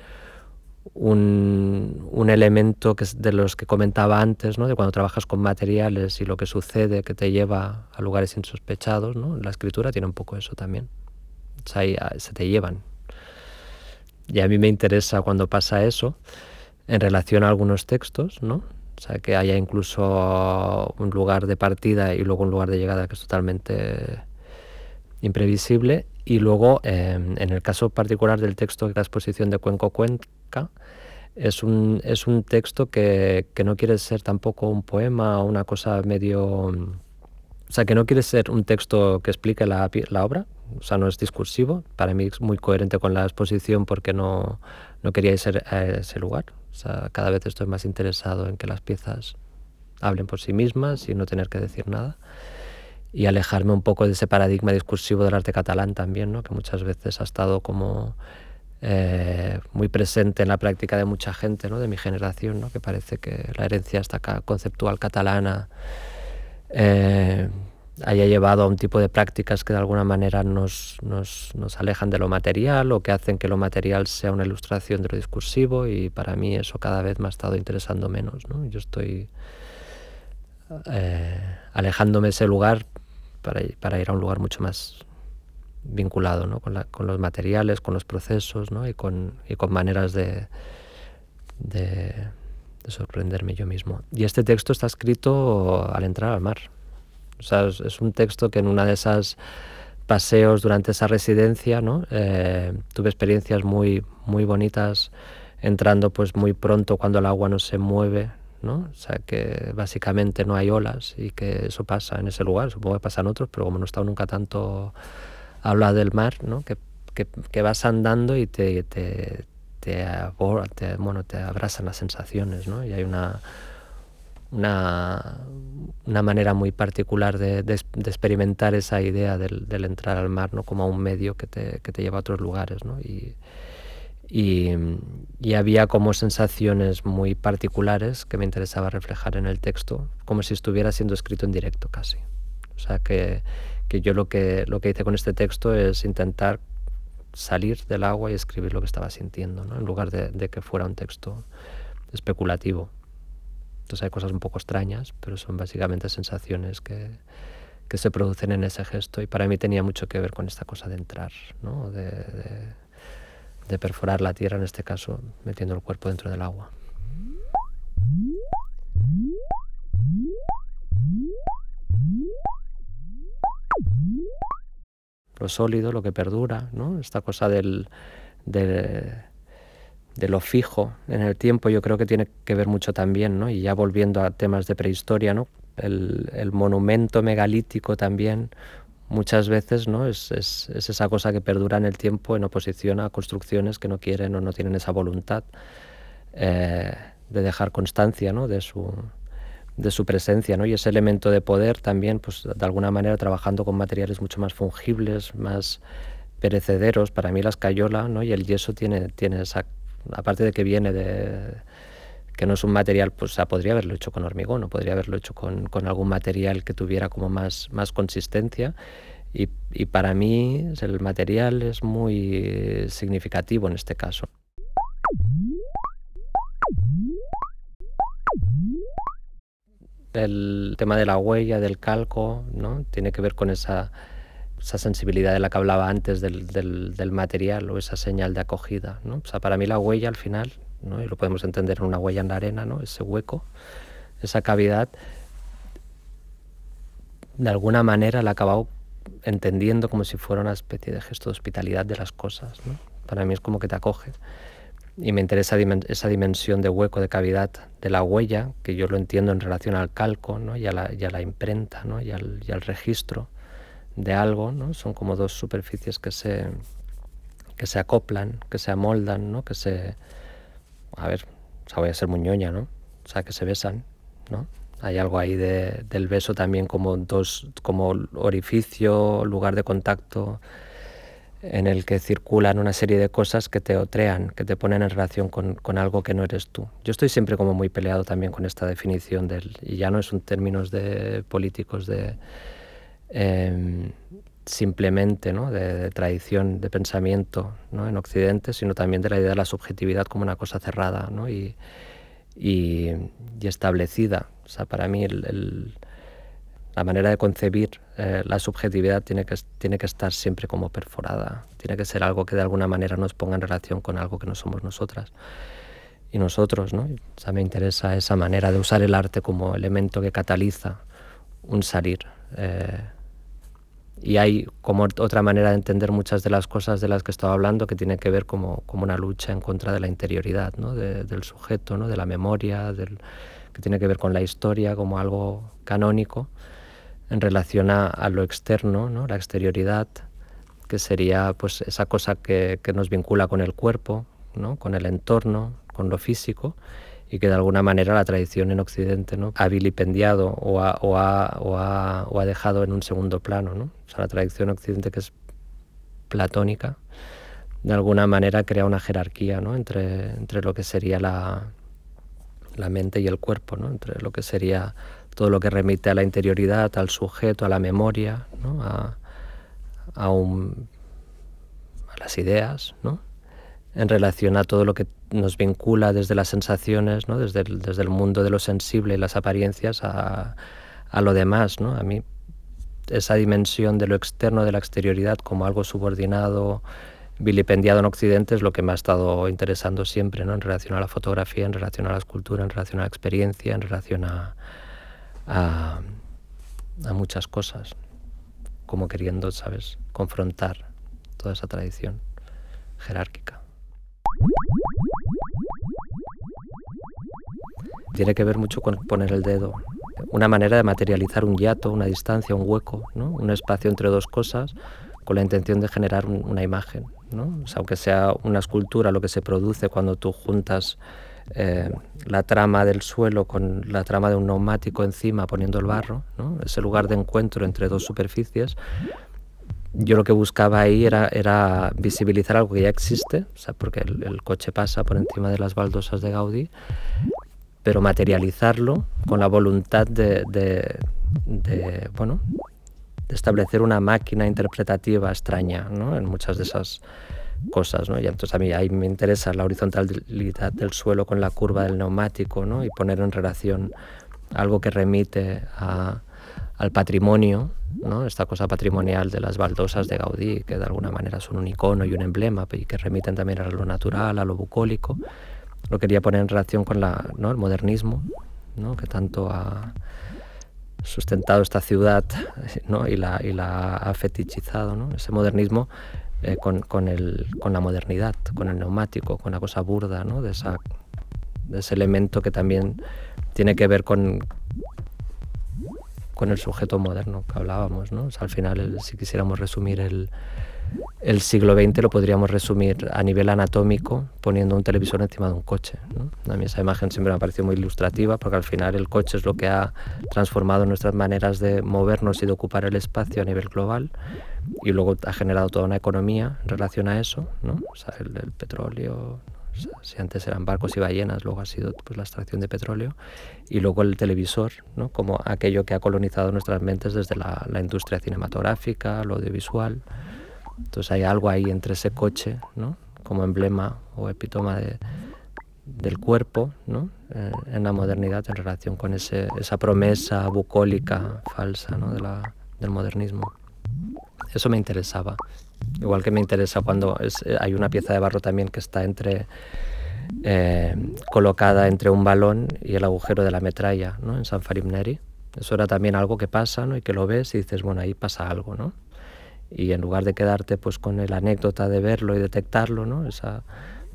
un, un, elemento que es de los que comentaba antes, ¿no? de cuando trabajas con materiales y lo que sucede que te lleva a lugares insospechados. ¿no? La escritura tiene un poco eso también. O sea, ah, se te llevan. Y a mí me interesa cuando pasa eso en relación a algunos textos, ¿no? O sea, que haya incluso un lugar de partida y luego un lugar de llegada que es totalmente imprevisible. Y luego, eh, en el caso particular del texto de la exposición de Cuenco Cuenca, es un, es un texto que, que, no quiere ser tampoco un poema o una cosa medio... O sea, que no quiere ser un texto que explique la, la obra, o sea, no es discursivo. Para mí es muy coherente con la exposición porque no, no quería ir a ese lugar. O sea, cada vez estoy más interesado en que las piezas hablen por sí mismas y no tener que decir nada. Y alejarme un poco de ese paradigma discursivo del arte catalán también, ¿no? que muchas veces ha estado como eh, muy presente en la práctica de mucha gente ¿no? de mi generación, ¿no? que parece que la herencia esta conceptual catalana eh, haya llevado a un tipo de prácticas que de alguna manera nos, nos, nos, alejan de lo material o que hacen que lo material sea una ilustración de lo discursivo y para mí eso cada vez me ha estado interesando menos. ¿no? Yo estoy eh, alejándome de ese lugar para, ir a un lugar mucho más vinculado ¿no? con, los materiales, con los procesos ¿no? y, con, maneras de, de, de, sorprenderme yo mismo. Y este texto está escrito al entrar al mar. O sea, es, es un texto que en una de esas paseos durante esa residencia, ¿no? Eh, tuve experiencias muy, muy bonitas entrando pues muy pronto cuando el agua no se mueve, ¿no? O sea que básicamente no hay olas y que eso pasa en ese lugar, supongo que pasa en otros, pero como no he estado nunca tanto habla del mar, ¿no? Que, que, que vas andando y te, te, te, te, bueno, te abrasan las sensaciones, ¿no? Y hay una, una, una manera muy particular de, de, de experimentar esa idea del, del, entrar al mar ¿no? como un medio que te, que te lleva a otros lugares. ¿no? Y, y, y, había como sensaciones muy particulares que me interesaba reflejar en el texto, como si estuviera siendo escrito en directo casi. O sea que, que yo lo que, lo que hice con este texto es intentar salir del agua y escribir lo que estaba sintiendo, ¿no? en lugar de, de que fuera un texto especulativo. Entonces hay cosas un poco extrañas, pero son básicamente sensaciones que, que se producen en ese gesto y para mí tenía mucho que ver con esta cosa de entrar, ¿no? de, de, de perforar la tierra en este caso, metiendo el cuerpo dentro del agua. Lo sólido, lo que perdura, ¿no? esta cosa del, del de lo fijo en el tiempo yo creo que tiene que ver mucho también, ¿no? Y ya volviendo a temas de prehistoria, ¿no? El, el monumento megalítico también muchas veces, ¿no? Es, es, es, esa cosa que perdura en el tiempo en oposición a construcciones que no quieren o no tienen esa voluntad eh, de dejar constancia, ¿no? De su, de su presencia, ¿no? Y ese elemento de poder también, pues de alguna manera trabajando con materiales mucho más fungibles, más perecederos. Para mí la escayola, ¿no? Y el yeso tiene, tiene esa aparte de que viene de que no es un material, pues o podría haberlo hecho con hormigón o podría haberlo hecho con, con algún material que tuviera como más, más consistencia. Y, y, para mí el material es muy significativo en este caso. El tema de la huella, del calco, ¿no? tiene que ver con esa esa sensibilidad de la que hablaba antes del, del, del material o esa señal de acogida. ¿no? O sea, para mí la huella al final, ¿no? y lo podemos entender en una huella en la arena, ¿no? ese hueco, esa cavidad, de alguna manera la he acabado entendiendo como si fuera una especie de gesto de hospitalidad de las cosas. ¿no? Para mí es como que te acoge. Y me interesa esa dimensión de hueco, de cavidad de la huella, que yo lo entiendo en relación al calco ¿no? y, a la, imprenta ¿no? y, al, y al registro de algo, ¿no? Son como dos superficies que se, que se acoplan, que se amoldan, ¿no? Que se... A ver, o sea, voy a ser muñoña, ¿no? O sea, que se besan, ¿no? Hay algo ahí de, del beso también como dos, como orificio, lugar de contacto en el que circulan una serie de cosas que te otrean, que te ponen en relación con, con, algo que no eres tú. Yo estoy siempre como muy peleado también con esta definición del, y ya no es un términos de políticos de eh, simplemente ¿no? de, tradición de pensamiento ¿no? en Occidente, sino también de la idea de la subjetividad como una cosa cerrada ¿no? y, y, establecida. O sea, para mí la manera de concebir eh, la subjetividad tiene que, tiene que estar siempre como perforada, tiene que ser algo que de alguna manera nos ponga en relación con algo que no somos nosotras y nosotros. ¿no? O sea, me interesa esa manera de usar el arte como elemento que cataliza un salir. Eh, y hay como otra manera de entender muchas de las cosas de las que estaba hablando que tiene que ver como, como una lucha en contra de la interioridad ¿no? de, del sujeto, ¿no? de la memoria, del, que tiene que ver con la historia como algo canónico en relación a, a lo externo, ¿no? la exterioridad, que sería pues esa cosa que, que nos vincula con el cuerpo, ¿no? con el entorno, con lo físico, y que de alguna manera la tradición en Occidente ¿no? ha vilipendiado o ha, o, ha, o, ha, dejado en un segundo plano. ¿no? O sea, la tradición en Occidente que es platónica, de alguna manera crea una jerarquía ¿no? entre, entre lo que sería la, la mente y el cuerpo, ¿no? entre lo que sería todo lo que remite a la interioridad, al sujeto, a la memoria, ¿no? a, a, un, a las ideas, ¿no? en relación a todo lo que nos vincula desde las sensaciones, ¿no? desde, el, mundo de lo sensible y las apariencias a, lo demás. ¿no? A mí esa dimensión de lo externo, de la exterioridad, como algo subordinado, vilipendiado en Occidente, es lo que me ha estado interesando siempre, en relación a la fotografía, en relación a la escultura, en relación a la experiencia, en relación a, a muchas cosas, como queriendo, ¿sabes?, confrontar toda esa tradición jerárquica. Tiene que ver mucho con poner el dedo. Una manera de materializar un hiato, una distancia, un hueco, ¿no? un espacio entre dos cosas con la intención de generar una imagen. ¿no? aunque sea una escultura, lo que se produce cuando tú juntas eh, la trama del suelo con la trama de un neumático encima poniendo el barro, ¿no? ese lugar de encuentro entre dos superficies, yo lo que buscaba ahí era, era visibilizar algo que ya existe, o sea, porque el, coche pasa por encima de las baldosas de Gaudí, pero materializarlo con la voluntad de, bueno, de establecer una máquina interpretativa extraña en muchas de esas cosas. ¿no? Y entonces a mí ahí me interesa la horizontalidad del suelo con la curva del neumático ¿no? y poner en relación algo que remite al patrimonio, ¿no? esta cosa patrimonial de las baldosas de Gaudí, que de alguna manera son un icono y un emblema y que remiten también a lo natural, a lo bucólico. Lo quería poner en relación con la, ¿no? el modernismo, ¿no? que tanto ha sustentado esta ciudad ¿no? y, la, y la ha fetichizado, ¿no? ese modernismo eh, con, con, el, con, la modernidad, con el neumático, con la cosa burda, ¿no? de, esa, de ese elemento que también tiene que ver con, con el sujeto moderno que hablábamos. ¿no? al final, si quisiéramos resumir el, el, siglo XX, lo podríamos resumir a nivel anatómico poniendo un televisor encima de un coche. A mí esa imagen siempre me ha parecido muy ilustrativa porque al final el coche es lo que ha transformado nuestras maneras de movernos y de ocupar el espacio a nivel global y luego ha generado toda una economía en relación a eso, ¿no? o sea, el, el petróleo, si antes eran barcos y ballenas, luego ha sido pues, la extracción de petróleo, y luego el televisor, ¿no? como aquello que ha colonizado nuestras mentes desde la, la, industria cinematográfica, lo audiovisual. Entonces hay algo ahí entre ese coche, ¿no? como emblema o epítoma de, del cuerpo ¿no? Eh, en la modernidad en relación con ese, esa promesa bucólica falsa ¿no? de la, del modernismo. Eso me interesaba. Igual que me interesa cuando eh, hay una pieza de barro también que está entre eh, colocada entre un balón y el agujero de la metralla ¿no? en San Farimneri. Eso era también algo que pasa ¿no? y que lo ves y dices, bueno, ahí pasa algo. ¿no? Y en lugar de quedarte pues, con la anécdota de verlo y detectarlo, ¿no? Esa,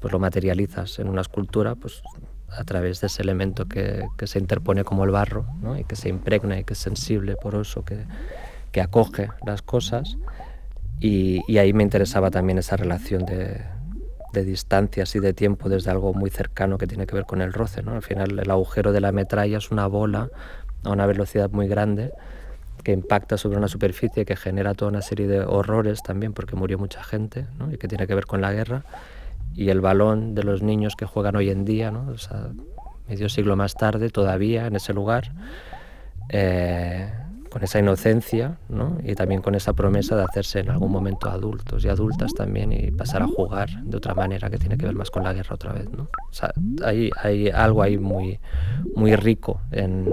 pues lo materializas en una escultura pues, a través de ese elemento que, que se interpone como el barro ¿no? y que se impregna y que es sensible, poroso, que, que acoge las cosas y, ahí me interesaba también esa relación de, de, distancias y de tiempo desde algo muy cercano que tiene que ver con el roce. ¿no? Al final el agujero de la metralla es una bola a una velocidad muy grande que impacta sobre una superficie que genera toda una serie de horrores también porque murió mucha gente ¿no? y que tiene que ver con la guerra y el balón de los niños que juegan hoy en día, ¿no? o sea, medio siglo más tarde todavía en ese lugar. Eh, con esa inocencia ¿no? y también con esa promesa de hacerse en algún momento adultos y adultas también y pasar a jugar de otra manera que tiene que ver más con la guerra otra vez. ¿no? O sea, hay, hay algo ahí muy, muy rico en,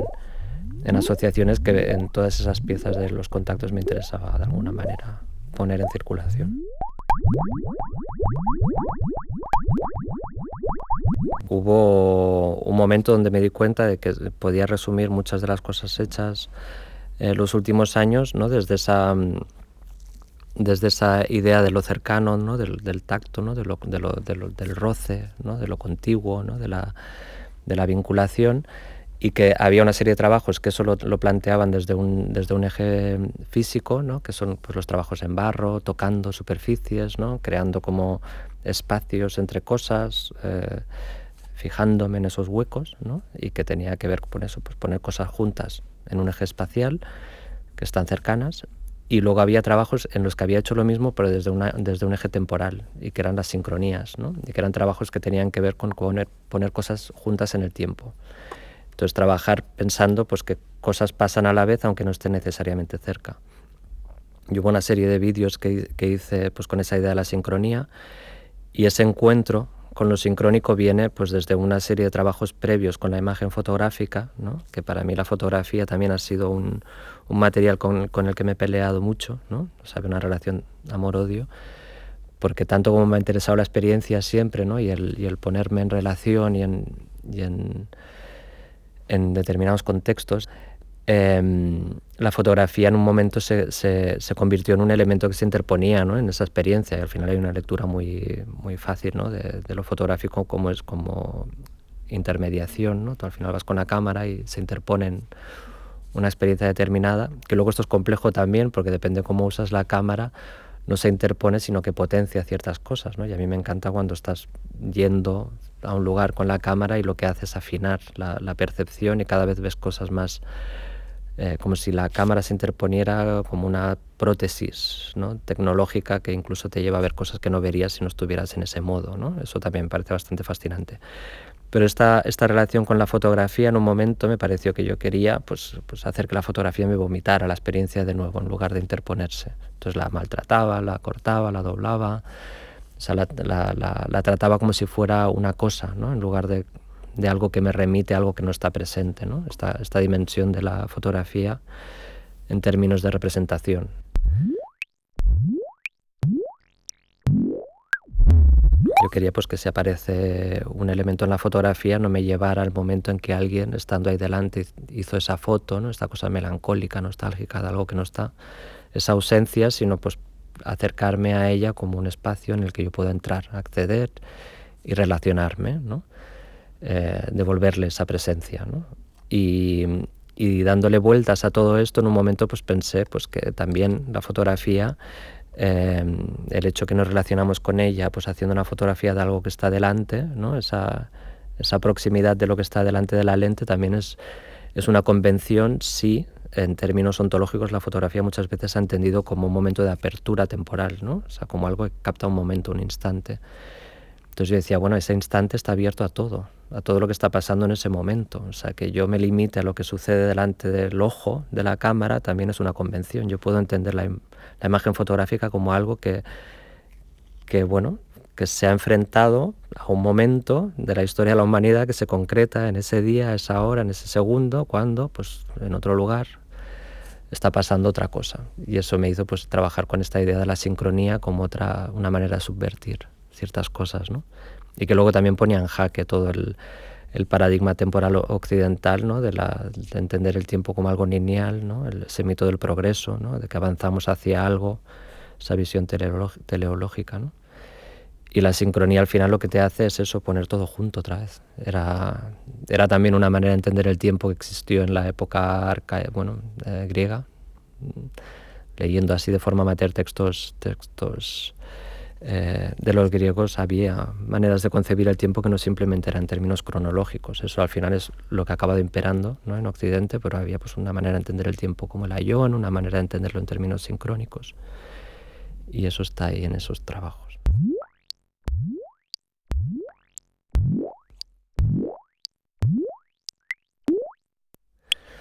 en asociaciones que en todas esas piezas de los contactos me interesaba de alguna manera poner en circulación. Hubo un momento donde me di cuenta de que podía resumir muchas de las cosas hechas en los últimos años, ¿no? desde, esa, desde esa idea de lo cercano, ¿no? del, del tacto, ¿no? de lo, de lo, de lo, del roce, ¿no? de lo contiguo, ¿no? de, la, de la vinculación y que había una serie de trabajos que eso lo, planteaban desde un, desde un eje físico, ¿no? que son pues, los trabajos en barro, tocando superficies, ¿no? creando como espacios entre cosas, eh, fijándome en esos huecos, ¿no? y que tenía que ver con eso, pues poner cosas juntas en un eje espacial, que están cercanas, y luego había trabajos en los que había hecho lo mismo, pero desde, una, desde un eje temporal, y que eran las sincronías, ¿no? y que eran trabajos que tenían que ver con poner cosas juntas en el tiempo. Entonces trabajar pensando pues, que cosas pasan a la vez aunque no estén necesariamente cerca. Y hubo una serie de vídeos que, que hice pues, con esa idea de la sincronía y ese encuentro con lo sincrónico viene pues desde una serie de trabajos previos con la imagen fotográfica, ¿no? que para mí la fotografía también ha sido un, un material con, con, el que me he peleado mucho, ¿no? o sea, una relación amor-odio, porque tanto como me ha interesado la experiencia siempre ¿no? y, el, y el ponerme en relación y en, y en, en determinados contextos, Em, la fotografía en un momento se, se, convirtió en un elemento que se interponía ¿no? en esa experiencia y al final hay una lectura muy, muy fácil ¿no? de, lo fotográfico como es como intermediación. ¿no? Al final vas con la cámara y se interponen una experiencia determinada, que luego esto es complejo también porque depende cómo usas la cámara, no se interpone sino que potencia ciertas cosas. ¿no? Y a mí me encanta cuando estás yendo a un lugar con la cámara y lo que hace es afinar la, percepción y cada vez ves cosas más eh, como si la cámara se interponiera como una prótesis ¿no? tecnológica que incluso te lleva a ver cosas que no verías si no estuvieras en ese modo. ¿no? Eso también me parece bastante fascinante. Pero esta, esta relación con la fotografía en un momento me pareció que yo quería pues, pues hacer que la fotografía me vomitara la experiencia de nuevo en lugar de interponerse. Entonces la maltrataba, la cortaba, la doblaba, o sea, la, la, la, trataba como si fuera una cosa, ¿no? en lugar de de algo que me remite a algo que no está presente, ¿no? Esta, esta dimensión de la fotografía en términos de representación. Yo quería pues que si aparece un elemento en la fotografía no me llevara al momento en que alguien estando ahí delante hizo esa foto, ¿no? esta cosa melancólica, nostálgica de algo que no está, esa ausencia, sino pues acercarme a ella como un espacio en el que yo pueda entrar, acceder y relacionarme, ¿no? eh, devolverle esa presencia. ¿no? Y, y, dándole vueltas a todo esto, en un momento pues pensé pues, que también la fotografía, eh, el hecho que nos relacionamos con ella, pues haciendo una fotografía de algo que está delante, ¿no? esa, esa proximidad de lo que está delante de la lente también es, es una convención, sí, en términos ontológicos la fotografía muchas veces se ha entendido como un momento de apertura temporal, ¿no? o sea, como algo que capta un momento, un instante. Entonces yo decía, bueno, ese instante está abierto a todo, a todo lo que está pasando en ese momento. O sea, que yo me limite a lo que sucede delante del ojo de la cámara también es una convención. Yo puedo entender la, la imagen fotográfica como algo que, que, bueno, que se ha enfrentado a un momento de la historia de la humanidad que se concreta en ese día, esa hora, en ese segundo, cuando, pues, en otro lugar está pasando otra cosa. Y eso me hizo pues trabajar con esta idea de la sincronía como otra, una manera de subvertir ciertas cosas, ¿no? Y que luego también ponía en jaque todo el, el paradigma temporal occidental, ¿no? de, la, de, entender el tiempo como algo lineal, ¿no? el, ese mito del progreso, ¿no? de que avanzamos hacia algo, esa visión teleológica. ¿no? Y la sincronía al final lo que te hace es eso, poner todo junto otra vez. Era, era también una manera de entender el tiempo que existió en la época arca, bueno, eh, griega, leyendo así de forma amateur textos, textos eh, de los griegos había maneras de concebir el tiempo que no simplemente eran términos cronológicos. Eso al final es lo que ha acabado imperando ¿no? en Occidente, pero había pues, una manera de entender el tiempo como el ayón, una manera de entenderlo en términos sincrónicos. Y eso está ahí en esos trabajos.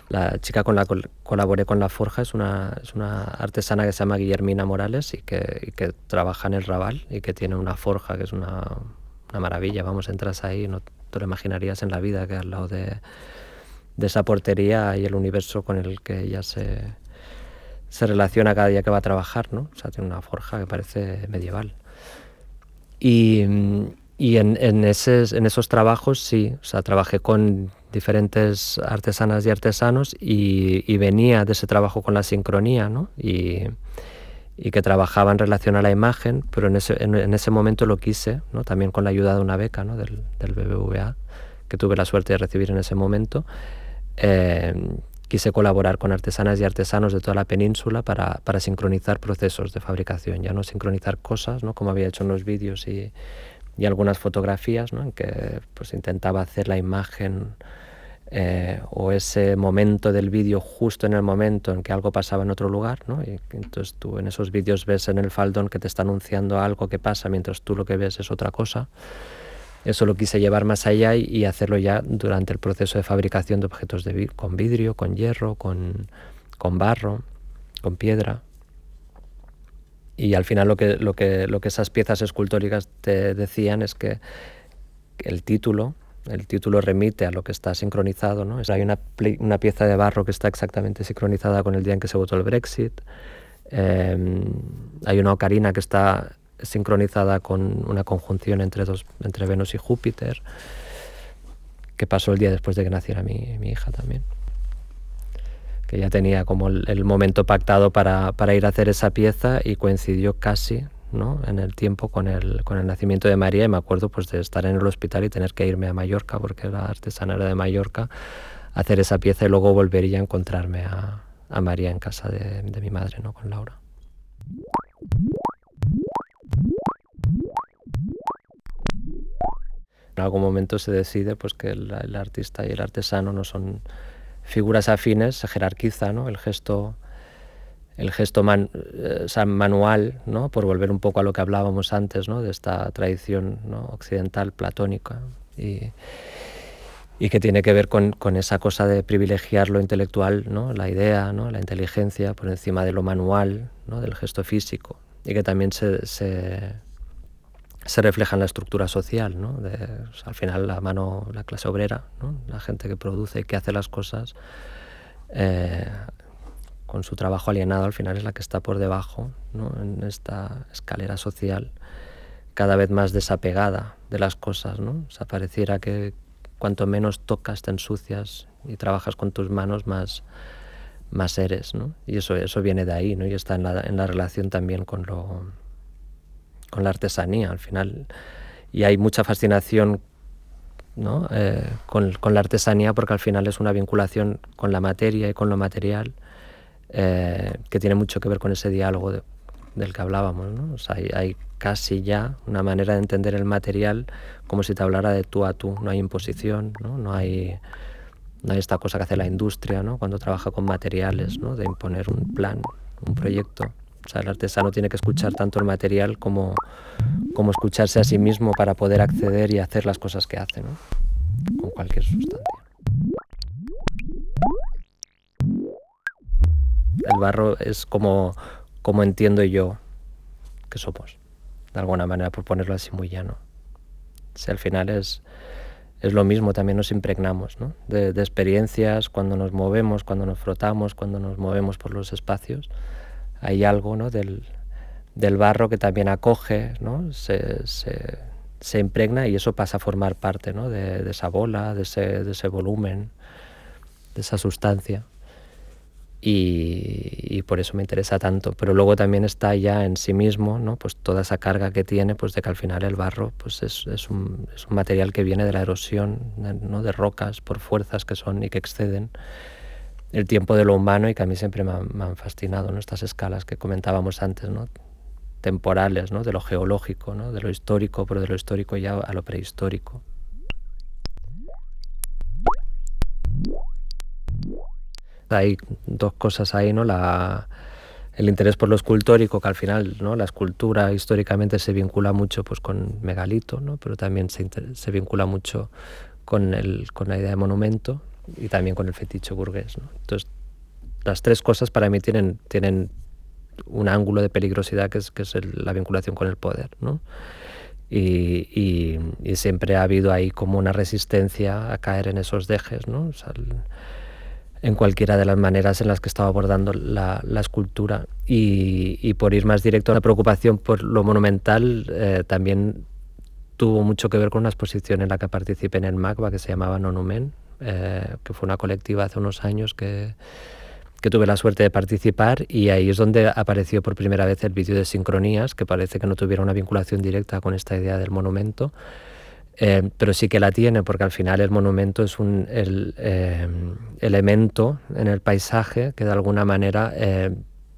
La chica con la que colaboré con la forja es una, es una artesana que se llama Guillermina Morales y que, y que trabaja en el Raval y que tiene una forja que es una, una maravilla. Vamos, entras ahí, no te lo imaginarías en la vida que al lado de, de esa portería hay el universo con el que ella se, se relaciona cada día que va a trabajar, ¿no? O sea, tiene una forja que parece medieval. Y, y en, en, ese, en esos trabajos sí, o sea, trabajé con diferentes artesanas y artesanos y, y, venía de ese trabajo con la sincronía, ¿no? Y, y, que trabajaba en relación a la imagen, pero en ese, en, en ese momento lo quise, ¿no? También con la ayuda de una beca, ¿no? Del, del BBVA, que tuve la suerte de recibir en ese momento. Eh, quise colaborar con artesanas y artesanos de toda la península para, para sincronizar procesos de fabricación, ya no sincronizar cosas, ¿no? Como había hecho en los vídeos y y algunas fotografías en que pues, intentaba hacer la imagen eh, o ese momento del vídeo justo en el momento en que algo pasaba en otro lugar. ¿no? Y entonces tú en esos vídeos ves en el faldón que te está anunciando algo que pasa mientras tú lo que ves es otra cosa. Eso lo quise llevar más allá y, y hacerlo ya durante el proceso de fabricación de objetos de, con vidrio, con hierro, con, con barro, con piedra y al final lo que, lo que, lo que esas piezas escultóricas te decían es que el título, el título remite a lo que está sincronizado. ¿no? Hay una, una, pieza de barro que está exactamente sincronizada con el día en que se votó el Brexit. Em, hay una ocarina que está sincronizada con una conjunción entre, dos, entre Venus y Júpiter, que pasó el día después de que naciera mi, mi hija también. Que ya tenía como el, momento pactado para, para, ir a hacer esa pieza y coincidió casi ¿no? en el tiempo con el, con el nacimiento de María y me acuerdo pues de estar en el hospital y tener que irme a Mallorca porque la artesana era de Mallorca hacer esa pieza y luego volvería a encontrarme a, a María en casa de, de mi madre, ¿no? con Laura. En algún momento se decide pues, que el, artista y el artesano no son figuras afines, se jerarquiza ¿no? el gesto el gesto man, eh, manual, ¿no? por volver un poco a lo que hablábamos antes, ¿no? de esta tradición ¿no? occidental platónica, y, y, que tiene que ver con, con, esa cosa de privilegiar lo intelectual, ¿no? la idea, ¿no? la inteligencia, por encima de lo manual, ¿no? del gesto físico, y que también se, se, se refleja en la estructura social. ¿no? De, o sea, al final la mano, la clase obrera, ¿no? la gente que produce que hace las cosas, eh, con su trabajo alienado, al final es la que está por debajo, ¿no? en esta escalera social, cada vez más desapegada de las cosas. ¿no? O sea, pareciera que cuanto menos tocas, te ensucias y trabajas con tus manos, más, más eres. ¿no? Y eso, eso viene de ahí, ¿no? y está en la, en la relación también con, lo, con la artesanía, al final. Y hay mucha fascinación ¿no? Eh, con, con, la artesanía porque al final es una vinculación con la materia y con lo material eh, que tiene mucho que ver con ese diálogo de, del que hablábamos. ¿no? Hay, hay, casi ya una manera de entender el material como si te hablara de tú a tú, no hay imposición, no, no hay, no hay esta cosa que hace la industria ¿no? cuando trabaja con materiales, ¿no? de imponer un plan, un proyecto. O sea, el artesano tiene que escuchar tanto el material como, como escucharse a sí mismo para poder acceder y hacer las cosas que hace, ¿no? con cualquier sustancia. El barro es como, como entiendo yo que somos, de alguna manera, por ponerlo así muy llano. Si al final es, es lo mismo, también nos impregnamos ¿no? de, de, experiencias cuando nos movemos, cuando nos frotamos, cuando nos movemos por los espacios. Hay algo ¿no? del, del barro que también acoge, ¿no? se, se, impregna y eso pasa a formar parte ¿no? de, de esa bola, de ese, de ese volumen, de esa sustancia y, y, por eso me interesa tanto. Pero luego también está ya en sí mismo, ¿no? pues toda esa carga que tiene, pues de que al final el barro pues es, es, un, es un, material que viene de la erosión, ¿no? de rocas por fuerzas que son y que exceden el tiempo de lo humano y que a mí siempre me han, fascinado ¿no? estas escalas que comentábamos antes, ¿no? temporales, ¿no? de lo geológico, ¿no? de lo histórico, pero de lo histórico ya a lo prehistórico. hay dos cosas ahí, ¿no? La, el interés por lo escultórico, que al final ¿no? la escultura históricamente se vincula mucho pues, con megalito, ¿no? pero también se, se vincula mucho con, el, con la idea de monumento y también con el fetiche burgués. ¿no? Entonces, las tres cosas para mí tienen, tienen un ángulo de peligrosidad que es, que es el, la vinculación con el poder. ¿no? Y, y, y, siempre ha habido ahí como una resistencia a caer en esos dejes. ¿no? O sea, el, en cualquiera de las maneras en las que estaba abordando la, la escultura. Y, y, por ir más directo la preocupación por lo monumental, eh, también tuvo mucho que ver con una exposición en la que participé en el MACBA que se llamaba Nonumen, eh, que fue una colectiva hace unos años que, que tuve la suerte de participar y ahí es donde apareció por primera vez el vídeo de sincronías, que parece que no tuviera una vinculación directa con esta idea del monumento, eh, pero sí que la tiene porque al final el monumento es un el, eh, elemento en el paisaje que de alguna manera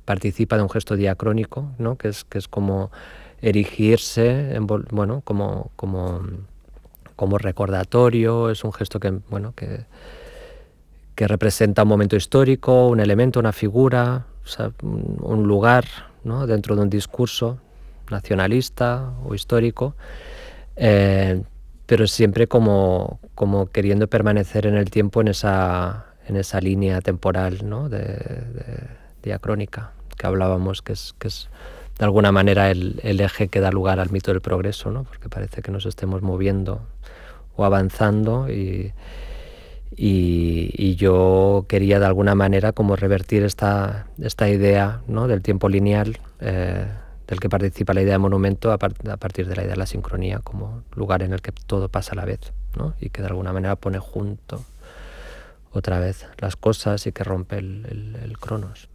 participa de un gesto diacrónico, ¿no? que, es, que es como erigirse, en, bueno, como, como, como recordatorio, es un gesto que, bueno, que, que representa un momento histórico, un elemento, una figura, un, lugar ¿no? dentro de un discurso nacionalista o histórico. Eh, pero siempre como, como queriendo permanecer en el tiempo en esa, en esa línea temporal ¿no? de, diacrónica que hablábamos, que es, que es de alguna manera el, eje que da lugar al mito del progreso, ¿no? porque parece que nos estemos moviendo o avanzando y, y, yo quería de alguna manera como revertir esta, esta idea ¿no? del tiempo lineal eh, del que participa la idea de monumento a, partir de la idea de la sincronía como lugar en el que todo pasa a la vez ¿no? y que de alguna manera pone junto otra vez las cosas y que rompe el, el cronos.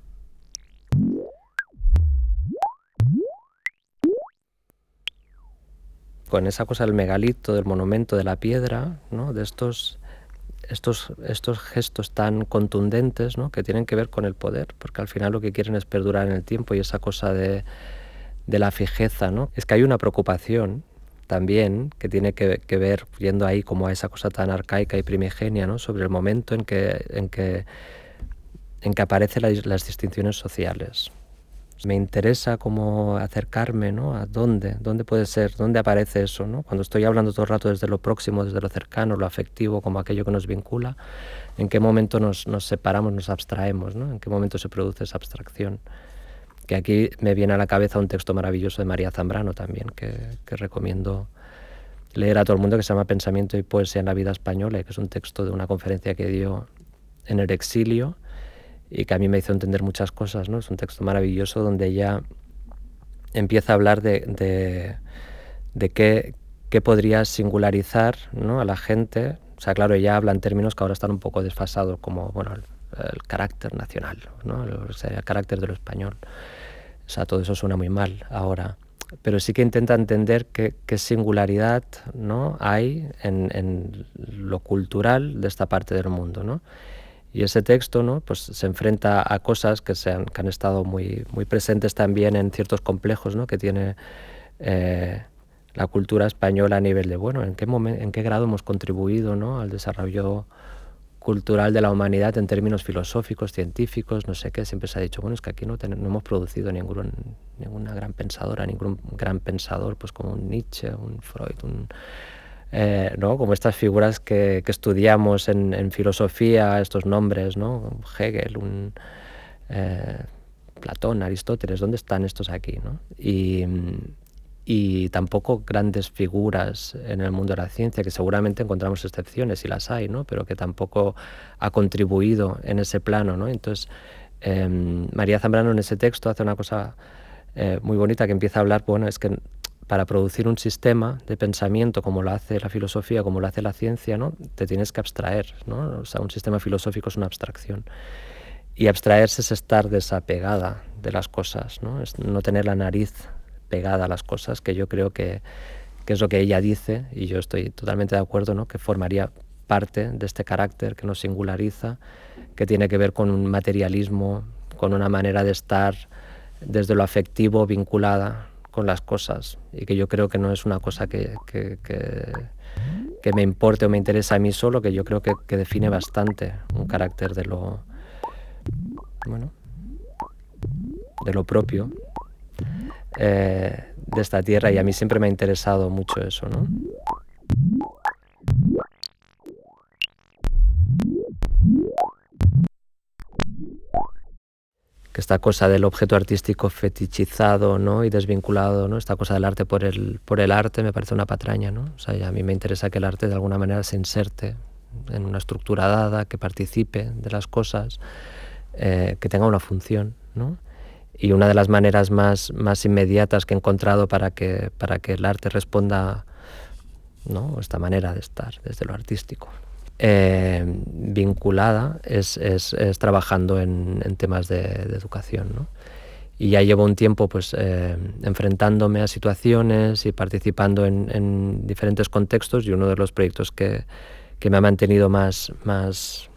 Con esa cosa del megalito, del monumento, de la piedra, ¿no? de estos estos, estos gestos tan contundentes ¿no? que tienen que ver con el poder, porque al final lo que quieren es perdurar en el tiempo y esa cosa de, de la fijeza. ¿no? Es que hay una preocupación también que tiene que, que, ver, yendo ahí como a esa cosa tan arcaica y primigenia, ¿no? sobre el momento en que, en que, en que aparecen las distinciones sociales. Me interesa cómo acercarme, ¿no? A dónde, dónde puede ser, dónde aparece eso, ¿no? Cuando estoy hablando todo el rato desde lo próximo, desde lo cercano, lo afectivo, como aquello que nos vincula, ¿en qué momento nos, nos separamos, nos abstraemos, ¿no? ¿En qué momento se produce esa abstracción? Que aquí me viene a la cabeza un texto maravilloso de María Zambrano también, que, que recomiendo leer a todo el mundo, que se llama Pensamiento y Poesía en la Vida Española, que es un texto de una conferencia que dio en el exilio y que a mí me hizo entender muchas cosas. ¿no? Es un texto maravilloso donde ella empieza a hablar de, de, qué, qué, podría singularizar ¿no? a la gente. O sea, claro, ella habla en términos que ahora están un poco desfasados, como bueno, el, carácter nacional, ¿no? el, el carácter de lo español. O sea, todo eso suena muy mal ahora pero sí que intenta entender qué, qué singularidad ¿no? hay en, en, lo cultural de esta parte del mundo. ¿no? Y ese texto ¿no? pues se enfrenta a cosas que, se han, que han estado muy, muy presentes también en ciertos complejos ¿no? que tiene eh, la cultura española a nivel de, bueno, ¿en qué, en qué grado hemos contribuido ¿no? al desarrollo cultural de la humanidad en términos filosóficos, científicos, no sé qué, siempre se ha dicho, bueno, es que aquí no, no hemos producido ningún, ninguna gran pensadora, ningún gran pensador, pues como un Nietzsche, un Freud, un eh, ¿no? como estas figuras que, que estudiamos en, filosofía, estos nombres, ¿no? Hegel, un, eh, Platón, Aristóteles, ¿dónde están estos aquí? ¿no? Y, y tampoco grandes figuras en el mundo de la ciencia, que seguramente encontramos excepciones y las hay, ¿no? pero que tampoco ha contribuido en ese plano. ¿no? Entonces, eh, María Zambrano en ese texto hace una cosa eh, muy bonita que empieza a hablar, bueno, es que para producir un sistema de pensamiento como lo hace la filosofía, como lo hace la ciencia, ¿no? te tienes que abstraer. ¿no? Un sistema filosófico es una abstracción. Y abstraerse es estar desapegada de las cosas, ¿no? Es no tener la nariz pegada a las cosas, que yo creo que, que, es lo que ella dice, y yo estoy totalmente de acuerdo, ¿no? que formaría parte de este carácter que nos singulariza, que tiene que ver con un materialismo, con una manera de estar desde lo afectivo vinculada con las cosas y que yo creo que no es una cosa que, que, me importe o me interesa a mí solo, que yo creo que, que define bastante un carácter de lo, bueno, de lo propio eh, de esta tierra y a mí siempre me ha interesado mucho eso, ¿no? Que esta cosa del objeto artístico fetichizado ¿no? y desvinculado, ¿no? esta cosa del arte por el, por el arte me parece una patraña. ¿no? O sea, a mí me interesa que el arte de alguna manera se inserte en una estructura dada, que participe de las cosas, eh, que tenga una función. ¿no? Y una de las maneras más, más inmediatas que he encontrado para que, para que el arte responda ¿no? esta manera de estar desde lo artístico eh, vinculada es, es, es, trabajando en, en temas de, educación. ¿no? Y ya llevo un tiempo pues, eh, enfrentándome a situaciones y participando en, en, diferentes contextos y uno de los proyectos que, que me ha mantenido más, más,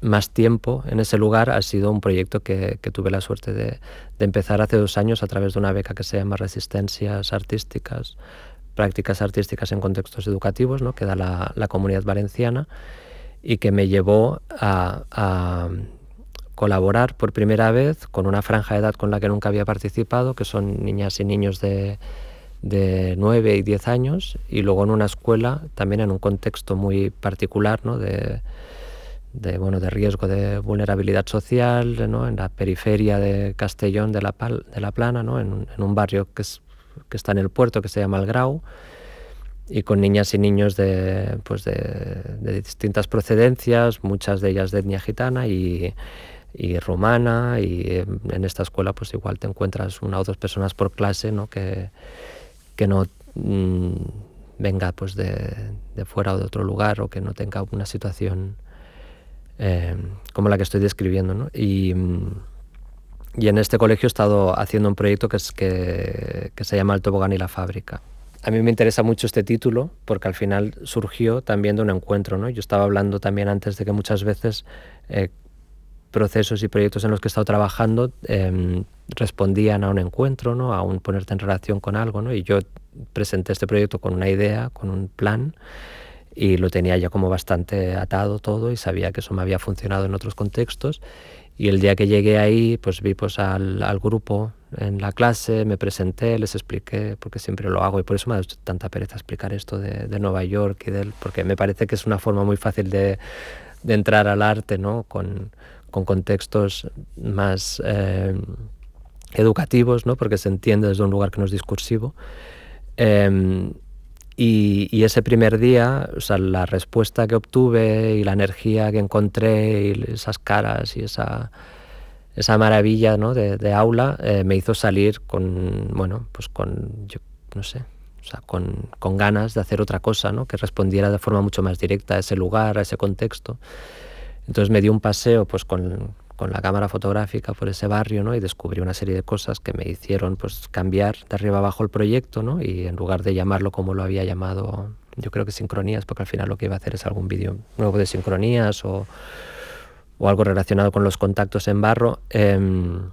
más tiempo en ese lugar ha sido un proyecto que, que tuve la suerte de, de, empezar hace dos años a través de una beca que se llama Resistencias Artísticas, prácticas artísticas en contextos educativos, ¿no? que da la, la comunidad valenciana, y que me llevó a, colaborar por primera vez con una franja de edad con la que nunca había participado, que son niñas y niños de, de 9 y 10 años, y luego en una escuela, también en un contexto muy particular, ¿no? de, bueno, de riesgo de vulnerabilidad social, ¿no? en la periferia de Castellón de la, Pal, de la Plana, ¿no? en un barrio que es que está en el puerto, que se llama El Grau, y con niñas y niños de, pues de, distintas procedencias, muchas de ellas de etnia gitana y, y, rumana, y en esta escuela pues igual te encuentras una o dos personas por clase ¿no? que, que no mm, venga pues de, de, fuera o de otro lugar o que no tenga una situación eh, como la que estoy describiendo. ¿no? Y, y, en este colegio he estado haciendo un proyecto que, se llama El Tobogán y la Fábrica a mí me interesa mucho este título porque al final surgió también de un encuentro. ¿no? Yo estaba hablando también antes de que muchas veces eh, procesos y proyectos en los que he estado trabajando em, respondían a un encuentro, ¿no? a un ponerte en relación con algo. ¿no? Y yo presenté este proyecto con una idea, con un plan y lo tenía ya como bastante atado todo y sabía que eso me había funcionado en otros contextos. Y el día que llegué ahí, pues vi pues al, al grupo en la clase, me presenté, les expliqué, porque siempre lo hago y por eso me ha dado tanta pereza explicar esto de, de Nueva York y del, porque me parece que es una forma muy fácil de, de entrar al arte, ¿no? Con, con contextos más eh, educativos, ¿no? Porque se entiende desde un lugar que no es discursivo. Eh, y, ese primer día, o sea, la respuesta que obtuve y la energía que encontré y esas caras y esa esa maravilla ¿no? de, aula eh, me hizo salir con, bueno, pues con, yo no sé, o sea, con, con, ganas de hacer otra cosa, ¿no? que respondiera de forma mucho más directa a ese lugar, a ese contexto. Entonces me di un paseo pues, con, con la cámara fotográfica por ese barrio ¿no? y descubrí una serie de cosas que me hicieron pues, cambiar de arriba abajo el proyecto ¿no? y en lugar de llamarlo como lo había llamado, yo creo que sincronías, porque al final lo que iba a hacer es algún vídeo nuevo de sincronías o o algo relacionado con los contactos en barro, em,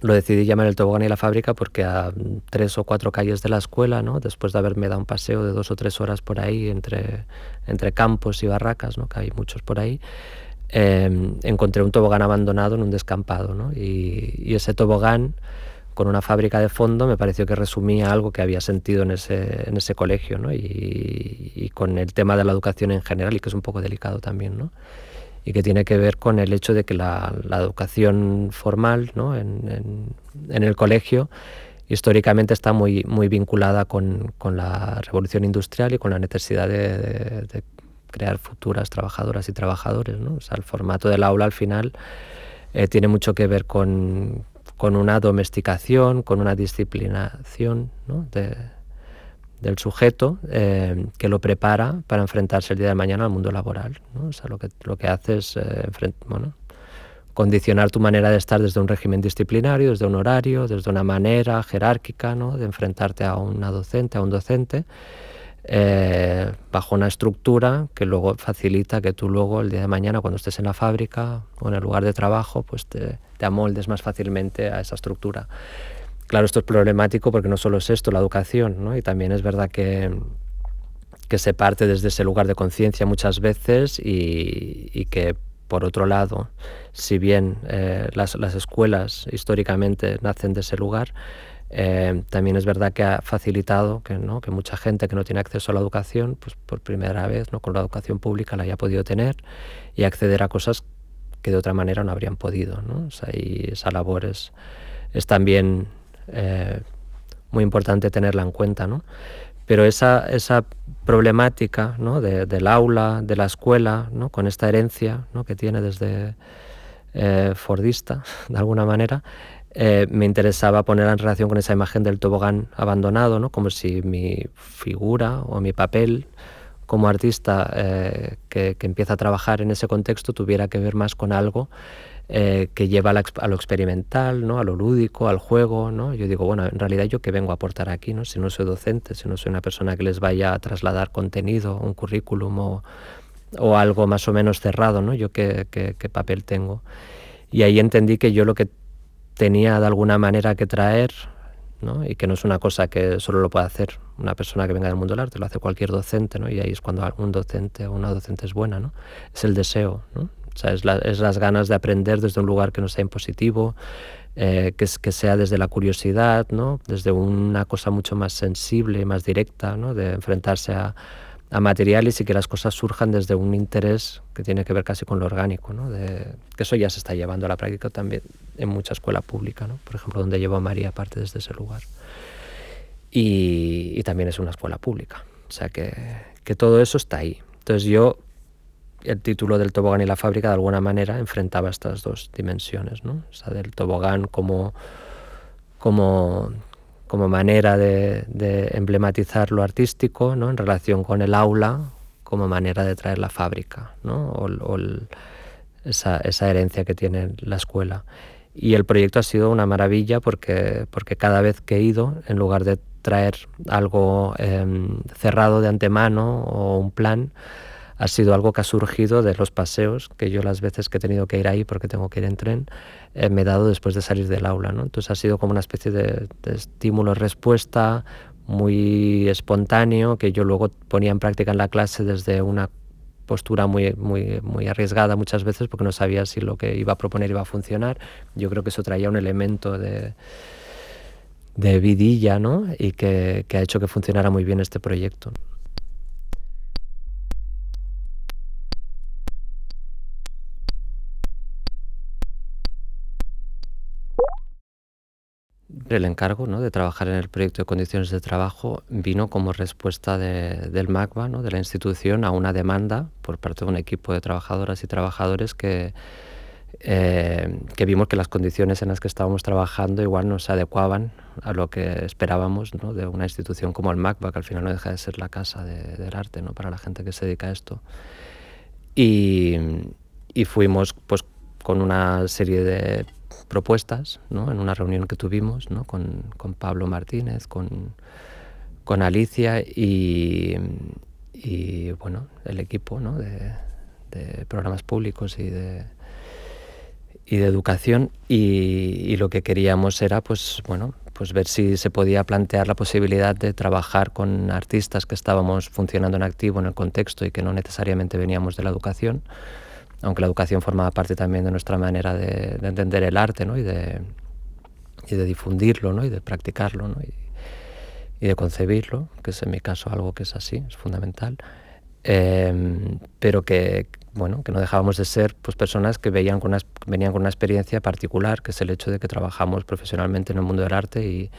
lo decidí llamar el tobogán y la fábrica porque a tres o cuatro calles de la escuela, ¿no? después de haberme dado un paseo de dos o tres horas por ahí entre, entre campos y barracas, ¿no? que hay muchos por ahí, em, encontré un tobogán abandonado en un descampado. Y, ese tobogán con una fábrica de fondo me pareció que resumía algo que había sentido en ese, en ese colegio y, con el tema de la educación en general y que es un poco delicado también. y que tiene que ver con el hecho de que la, educación formal ¿no? en, el colegio históricamente está muy, muy vinculada con, la revolución industrial y con la necesidad de, crear futuras trabajadoras y trabajadores. ¿no? El formato del aula al final eh, tiene mucho que ver con, con, una domesticación, con una disciplinación de, del sujeto eh, que lo prepara para enfrentarse el día de mañana al mundo laboral. ¿no? Lo que, lo que hace es eh, bueno, condicionar tu manera de estar desde un régimen disciplinario, desde un horario, desde una manera jerárquica ¿no? de enfrentarte a una docente, a un docente, eh, bajo una estructura que luego facilita que tú luego el día de mañana cuando estés en la fábrica o en el lugar de trabajo pues te, amoldes más fácilmente a esa estructura. Claro, esto es problemático porque no solo es esto, la educación, ¿no? y también es verdad que, que se parte desde ese lugar de conciencia muchas veces y, que, por otro lado, si bien eh, las, las, escuelas históricamente nacen de ese lugar, eh, también es verdad que ha facilitado que, ¿no? que mucha gente que no tiene acceso a la educación, pues por primera vez ¿no? con la educación pública la haya podido tener y acceder a cosas que de otra manera no habrían podido. ¿no? O sea, y esa labor es, es también eh, muy importante tenerla en cuenta. ¿no? Pero esa, esa problemática ¿no? del aula, de la escuela, ¿no? con esta herencia ¿no? que tiene desde eh, Fordista, de alguna manera, eh, me interesaba ponerla en relación con esa imagen del tobogán abandonado, ¿no? como si mi figura o mi papel como artista que, que, empieza a trabajar en ese contexto tuviera que ver más con algo eh, que lleva a, lo experimental, ¿no? a lo lúdico, al juego. ¿no? Yo digo, bueno, en realidad yo qué vengo a aportar aquí, ¿no? si no soy docente, si no soy una persona que les vaya a trasladar contenido, un currículum o, o algo más o menos cerrado, ¿no? yo qué papel tengo. Y ahí entendí que yo lo que tenía de alguna manera que traer ¿no? y que no es una cosa que solo lo puede hacer una persona que venga del mundo del arte, lo hace cualquier docente, ¿no? y ahí es cuando un docente o una docente es buena, ¿no? es el deseo, ¿no? es, las ganas de aprender desde un lugar que no sea impositivo, eh, que, que, sea desde la curiosidad, ¿no? desde una cosa mucho más sensible más directa, ¿no? de enfrentarse a, a, materiales y que las cosas surjan desde un interés que tiene que ver casi con lo orgánico, ¿no? de, que eso ya se está llevando a la práctica también en mucha escuela pública, ¿no? por ejemplo, donde llevo a María parte desde ese lugar. Y, y también es una escuela pública sea que, que todo eso está ahí. Entonces yo, el título del tobogán y la fábrica de alguna manera enfrentaba estas dos dimensiones, ¿no? O sea, del tobogán como, como, como manera de, emblematizar lo artístico ¿no? en relación con el aula, como manera de traer la fábrica, ¿no? o, esa, herencia que tiene la escuela. Y el proyecto ha sido una maravilla porque, porque cada vez que he ido, en lugar de traer algo eh, cerrado de antemano o un plan, ha sido algo que ha surgido de los paseos que yo las veces que he tenido que ir ahí porque tengo que ir en tren eh, me he dado después de salir del aula. ¿no? Entonces ha sido como una especie de, de estímulo-respuesta muy espontáneo que yo luego ponía en práctica en la clase desde una postura muy, muy, muy arriesgada muchas veces porque no sabía si lo que iba a proponer iba a funcionar. Yo creo que eso traía un elemento de, de vidilla ¿no? y que, que ha hecho que funcionara muy bien este proyecto. El encargo ¿no? de trabajar en el proyecto de condiciones de trabajo vino como respuesta de, del MACBA, ¿no? de la institución, a una demanda por parte de un equipo de trabajadoras y trabajadores que, eh, que vimos que las condiciones en las que estábamos trabajando igual no se adecuaban a lo que esperábamos ¿no? de una institución como el MACBA, que al final no deja de ser la casa de, del arte ¿no? para la gente que se dedica a esto. Y, y fuimos pues, con una serie de propuestas ¿no? en una reunión que tuvimos ¿no? con, Pablo Martínez, con, Alicia y, bueno, el equipo de, programas públicos y de, y de educación y, y, lo que queríamos era pues, bueno, pues ver si se podía plantear la posibilidad de trabajar con artistas que estábamos funcionando en activo en el contexto y que no necesariamente veníamos de la educación aunque la educación formaba parte también de nuestra manera de, de entender el arte ¿no? y, de, y, de, difundirlo ¿no? y de practicarlo ¿no? y, de concebirlo, que es en mi caso algo que es así, es fundamental, eh, pero que, bueno, que no dejábamos de ser pues, personas que veían con una, venían con una experiencia particular, que es el hecho de que trabajamos profesionalmente en el mundo del arte y,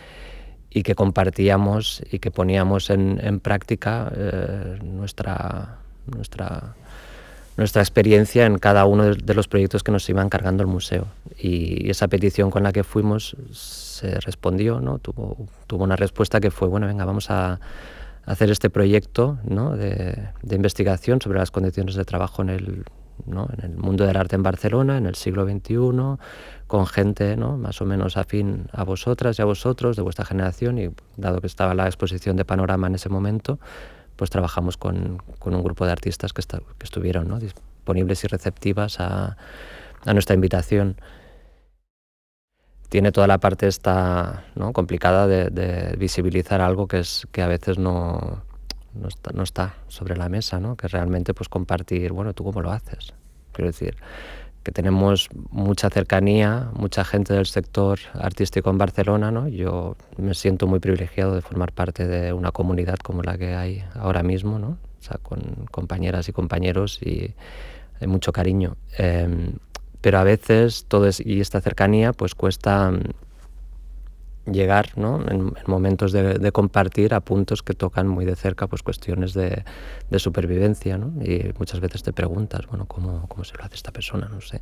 y que compartíamos y que poníamos en, en práctica eh, nuestra, nuestra nuestra experiencia en cada uno de los proyectos que nos iba encargando el museo. Y esa petición con la que fuimos se respondió, ¿no? tuvo, tuvo una respuesta que fue, bueno, venga, vamos a hacer este proyecto ¿no? de, investigación sobre las condiciones de trabajo en el, ¿no? en el mundo del arte en Barcelona en el siglo XXI, con gente ¿no? más o menos afín a vosotras y a vosotros, de vuestra generación, y dado que estaba la exposición de Panorama en ese momento, pues trabajamos con, con un grupo de artistas que, está, que estuvieron ¿no? disponibles y receptivas a, a, nuestra invitación. Tiene toda la parte esta ¿no? complicada de, visibilizar algo que, es, que a veces no, no, está, no está sobre la mesa, ¿no? que realmente pues compartir, bueno, ¿tú cómo lo haces? Quiero decir, que tenemos mucha cercanía, mucha gente del sector artístico en Barcelona, ¿no? Yo me siento muy privilegiado de formar parte de una comunidad como la que hay ahora mismo, ¿no? O sea, con compañeras y compañeros y mucho cariño. Eh, pero a veces todo es, y esta cercanía pues cuesta llegar ¿no? en, en momentos de, de, compartir a puntos que tocan muy de cerca pues cuestiones de, de supervivencia ¿no? y muchas veces te preguntas bueno ¿cómo, cómo se lo hace esta persona no sé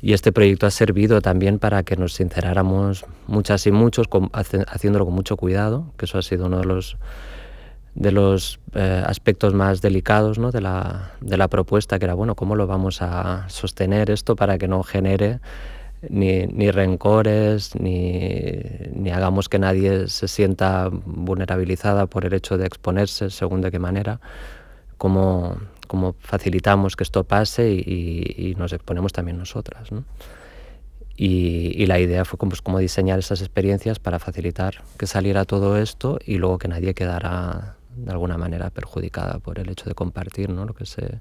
y este proyecto ha servido también para que nos sinceráramos muchas y muchos con, haciéndolo con mucho cuidado que eso ha sido uno de los de los eh, aspectos más delicados ¿no? de, la, de la propuesta que era bueno cómo lo vamos a sostener esto para que no genere ni, ni rencores, ni, ni, hagamos que nadie se sienta vulnerabilizada por el hecho de exponerse, según de qué manera, cómo, cómo facilitamos que esto pase y, nos exponemos también nosotras. ¿no? Y, la idea fue pues, como diseñar esas experiencias para facilitar que saliera todo esto y luego que nadie quedara de alguna manera perjudicada por el hecho de compartir ¿no? lo que se,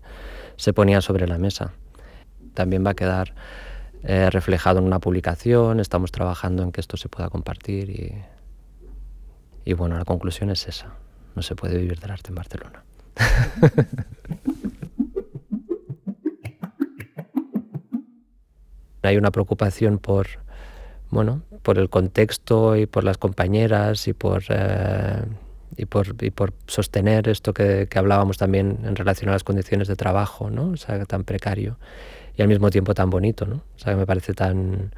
se ponía sobre la mesa. También va a quedar eh, reflejado en una publicación, estamos trabajando en que esto se pueda compartir y, y bueno, la conclusión es esa, no se puede vivir del arte en Barcelona. Hay una preocupación por, bueno, por el contexto y por las compañeras y por, eh, y por, y por sostener esto que, que, hablábamos también en relación a las condiciones de trabajo, ¿no? O sea, tan precario y al mismo tiempo tan bonito, ¿no? O sea, que me parece tan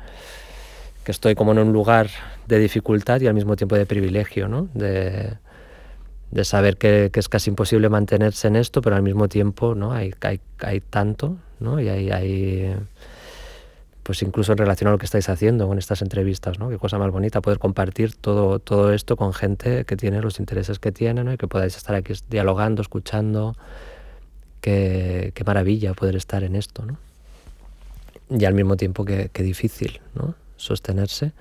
que estoy como en un lugar de dificultad y al mismo tiempo de privilegio, ¿no? De, de saber que, es casi imposible mantenerse en esto, pero al mismo tiempo, ¿no? Hay, hay, hay tanto, ¿no? Y hay, hay pues incluso en relación a lo que estáis haciendo con estas entrevistas, ¿no? Qué cosa más bonita poder compartir todo, todo esto con gente que tiene los intereses que tiene, ¿no? Y que podáis estar aquí dialogando, escuchando. Qué, qué maravilla poder estar en esto, ¿no? Y al mismo tiempo que, que difícil, ¿no? Sostenerse.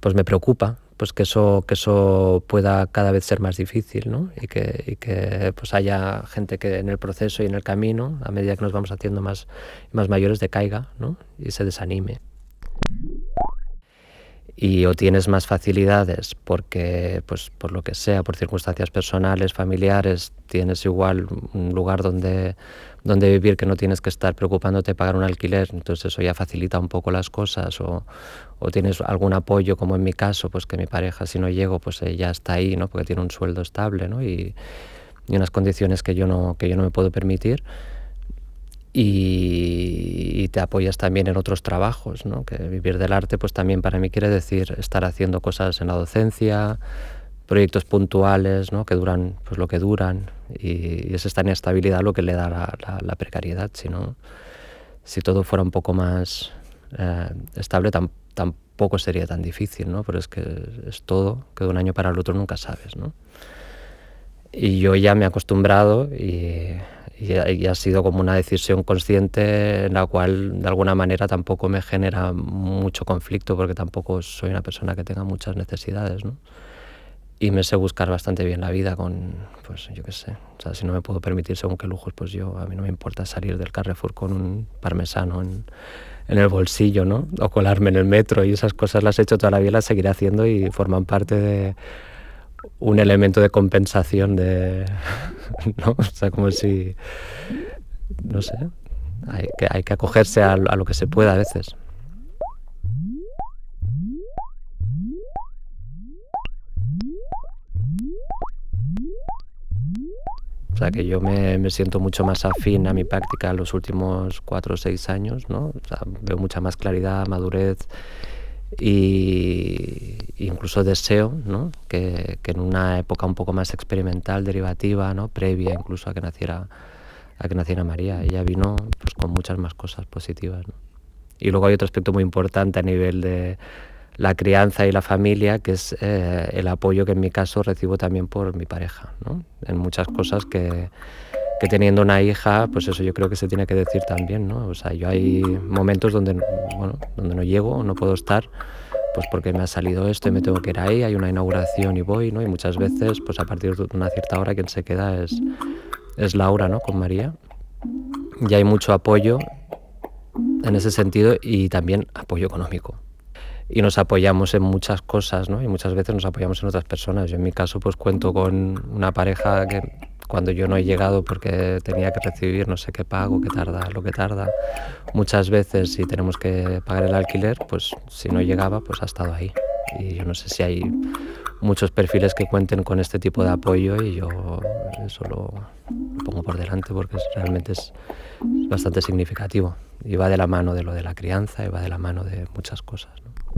Pues me preocupa, pues que eso, que eso pueda cada vez ser más difícil, ¿no? Y que, y que pues haya gente que en el proceso y en el camino, a medida que nos vamos haciendo más, más mayores, decaiga, ¿no? Y se desanime. Y o tienes más facilidades porque, pues por lo que sea, por circunstancias personales, familiares, tienes igual un lugar donde, donde vivir que no tienes que estar preocupándote de pagar un alquiler, entonces eso ya facilita un poco las cosas, o, o tienes algún apoyo, como en mi caso, pues que mi pareja si no llego, pues ya está ahí, ¿no? porque tiene un sueldo estable ¿no? y, y, unas condiciones que yo no, que yo no me puedo permitir. Y, te apoyas también en otros trabajos, ¿no? que vivir del arte pues también para mí quiere decir estar haciendo cosas en la docencia, proyectos puntuales ¿no? que duran pues lo que duran y, y es esta inestabilidad lo que le da la, precariedad. Si, no, si todo fuera un poco más eh, estable, tampoco sería tan difícil, ¿no? Pero es que es todo, que de un año para el otro nunca sabes, ¿no? Y yo ya me he acostumbrado y, y, y, ha sido como una decisión consciente en la cual de alguna manera tampoco me genera mucho conflicto porque tampoco soy una persona que tenga muchas necesidades, ¿no? Y me sé buscar bastante bien la vida con, pues yo qué sé, o sea, si no me puedo permitir según qué lujos, pues yo, a mí no me importa salir del Carrefour con un parmesano en, en el bolsillo, ¿no? O colarme en el metro y esas cosas las he hecho toda la vida, las seguiré haciendo y forman parte de un elemento de compensación de, ¿no? O sea, como si, no sé, hay que, hay que acogerse a, a lo que se pueda a veces. O sea, que yo me, siento mucho más afín a mi práctica en los últimos cuatro o seis años, ¿no? O sea, veo mucha más claridad, madurez y incluso deseo, ¿no? Que, en una época un poco más experimental, derivativa, ¿no? Previa incluso a que naciera, a que naciera María. Ella vino pues, con muchas más cosas positivas. Y luego hay otro aspecto muy importante a nivel de la crianza y la familia, que es eh, el apoyo que en mi caso recibo también por mi pareja, ¿no? En muchas cosas que, que, teniendo una hija, pues eso yo creo que se tiene que decir también, ¿no? O sea, yo hay momentos donde, bueno, donde no llego, no puedo estar, pues porque me ha salido esto y me tengo que ir ahí, hay una inauguración y voy, ¿no? Y muchas veces, pues a partir de una cierta hora quien se queda es, es Laura, ¿no? Con María. Y hay mucho apoyo en ese sentido y también apoyo económico y nos apoyamos en muchas cosas, ¿no? Y muchas veces nos apoyamos en otras personas. Yo en mi caso pues cuento con una pareja que cuando yo no he llegado porque tenía que recibir no sé qué pago, qué tarda, lo que tarda. Muchas veces si tenemos que pagar el alquiler, pues si no llegaba, pues ha estado ahí. Y yo no sé si hay muchos perfiles que cuenten con este tipo de apoyo y yo eso lo, pongo por delante porque es, realmente es bastante significativo y va de la mano de lo de la crianza y va de la mano de muchas cosas. ¿no?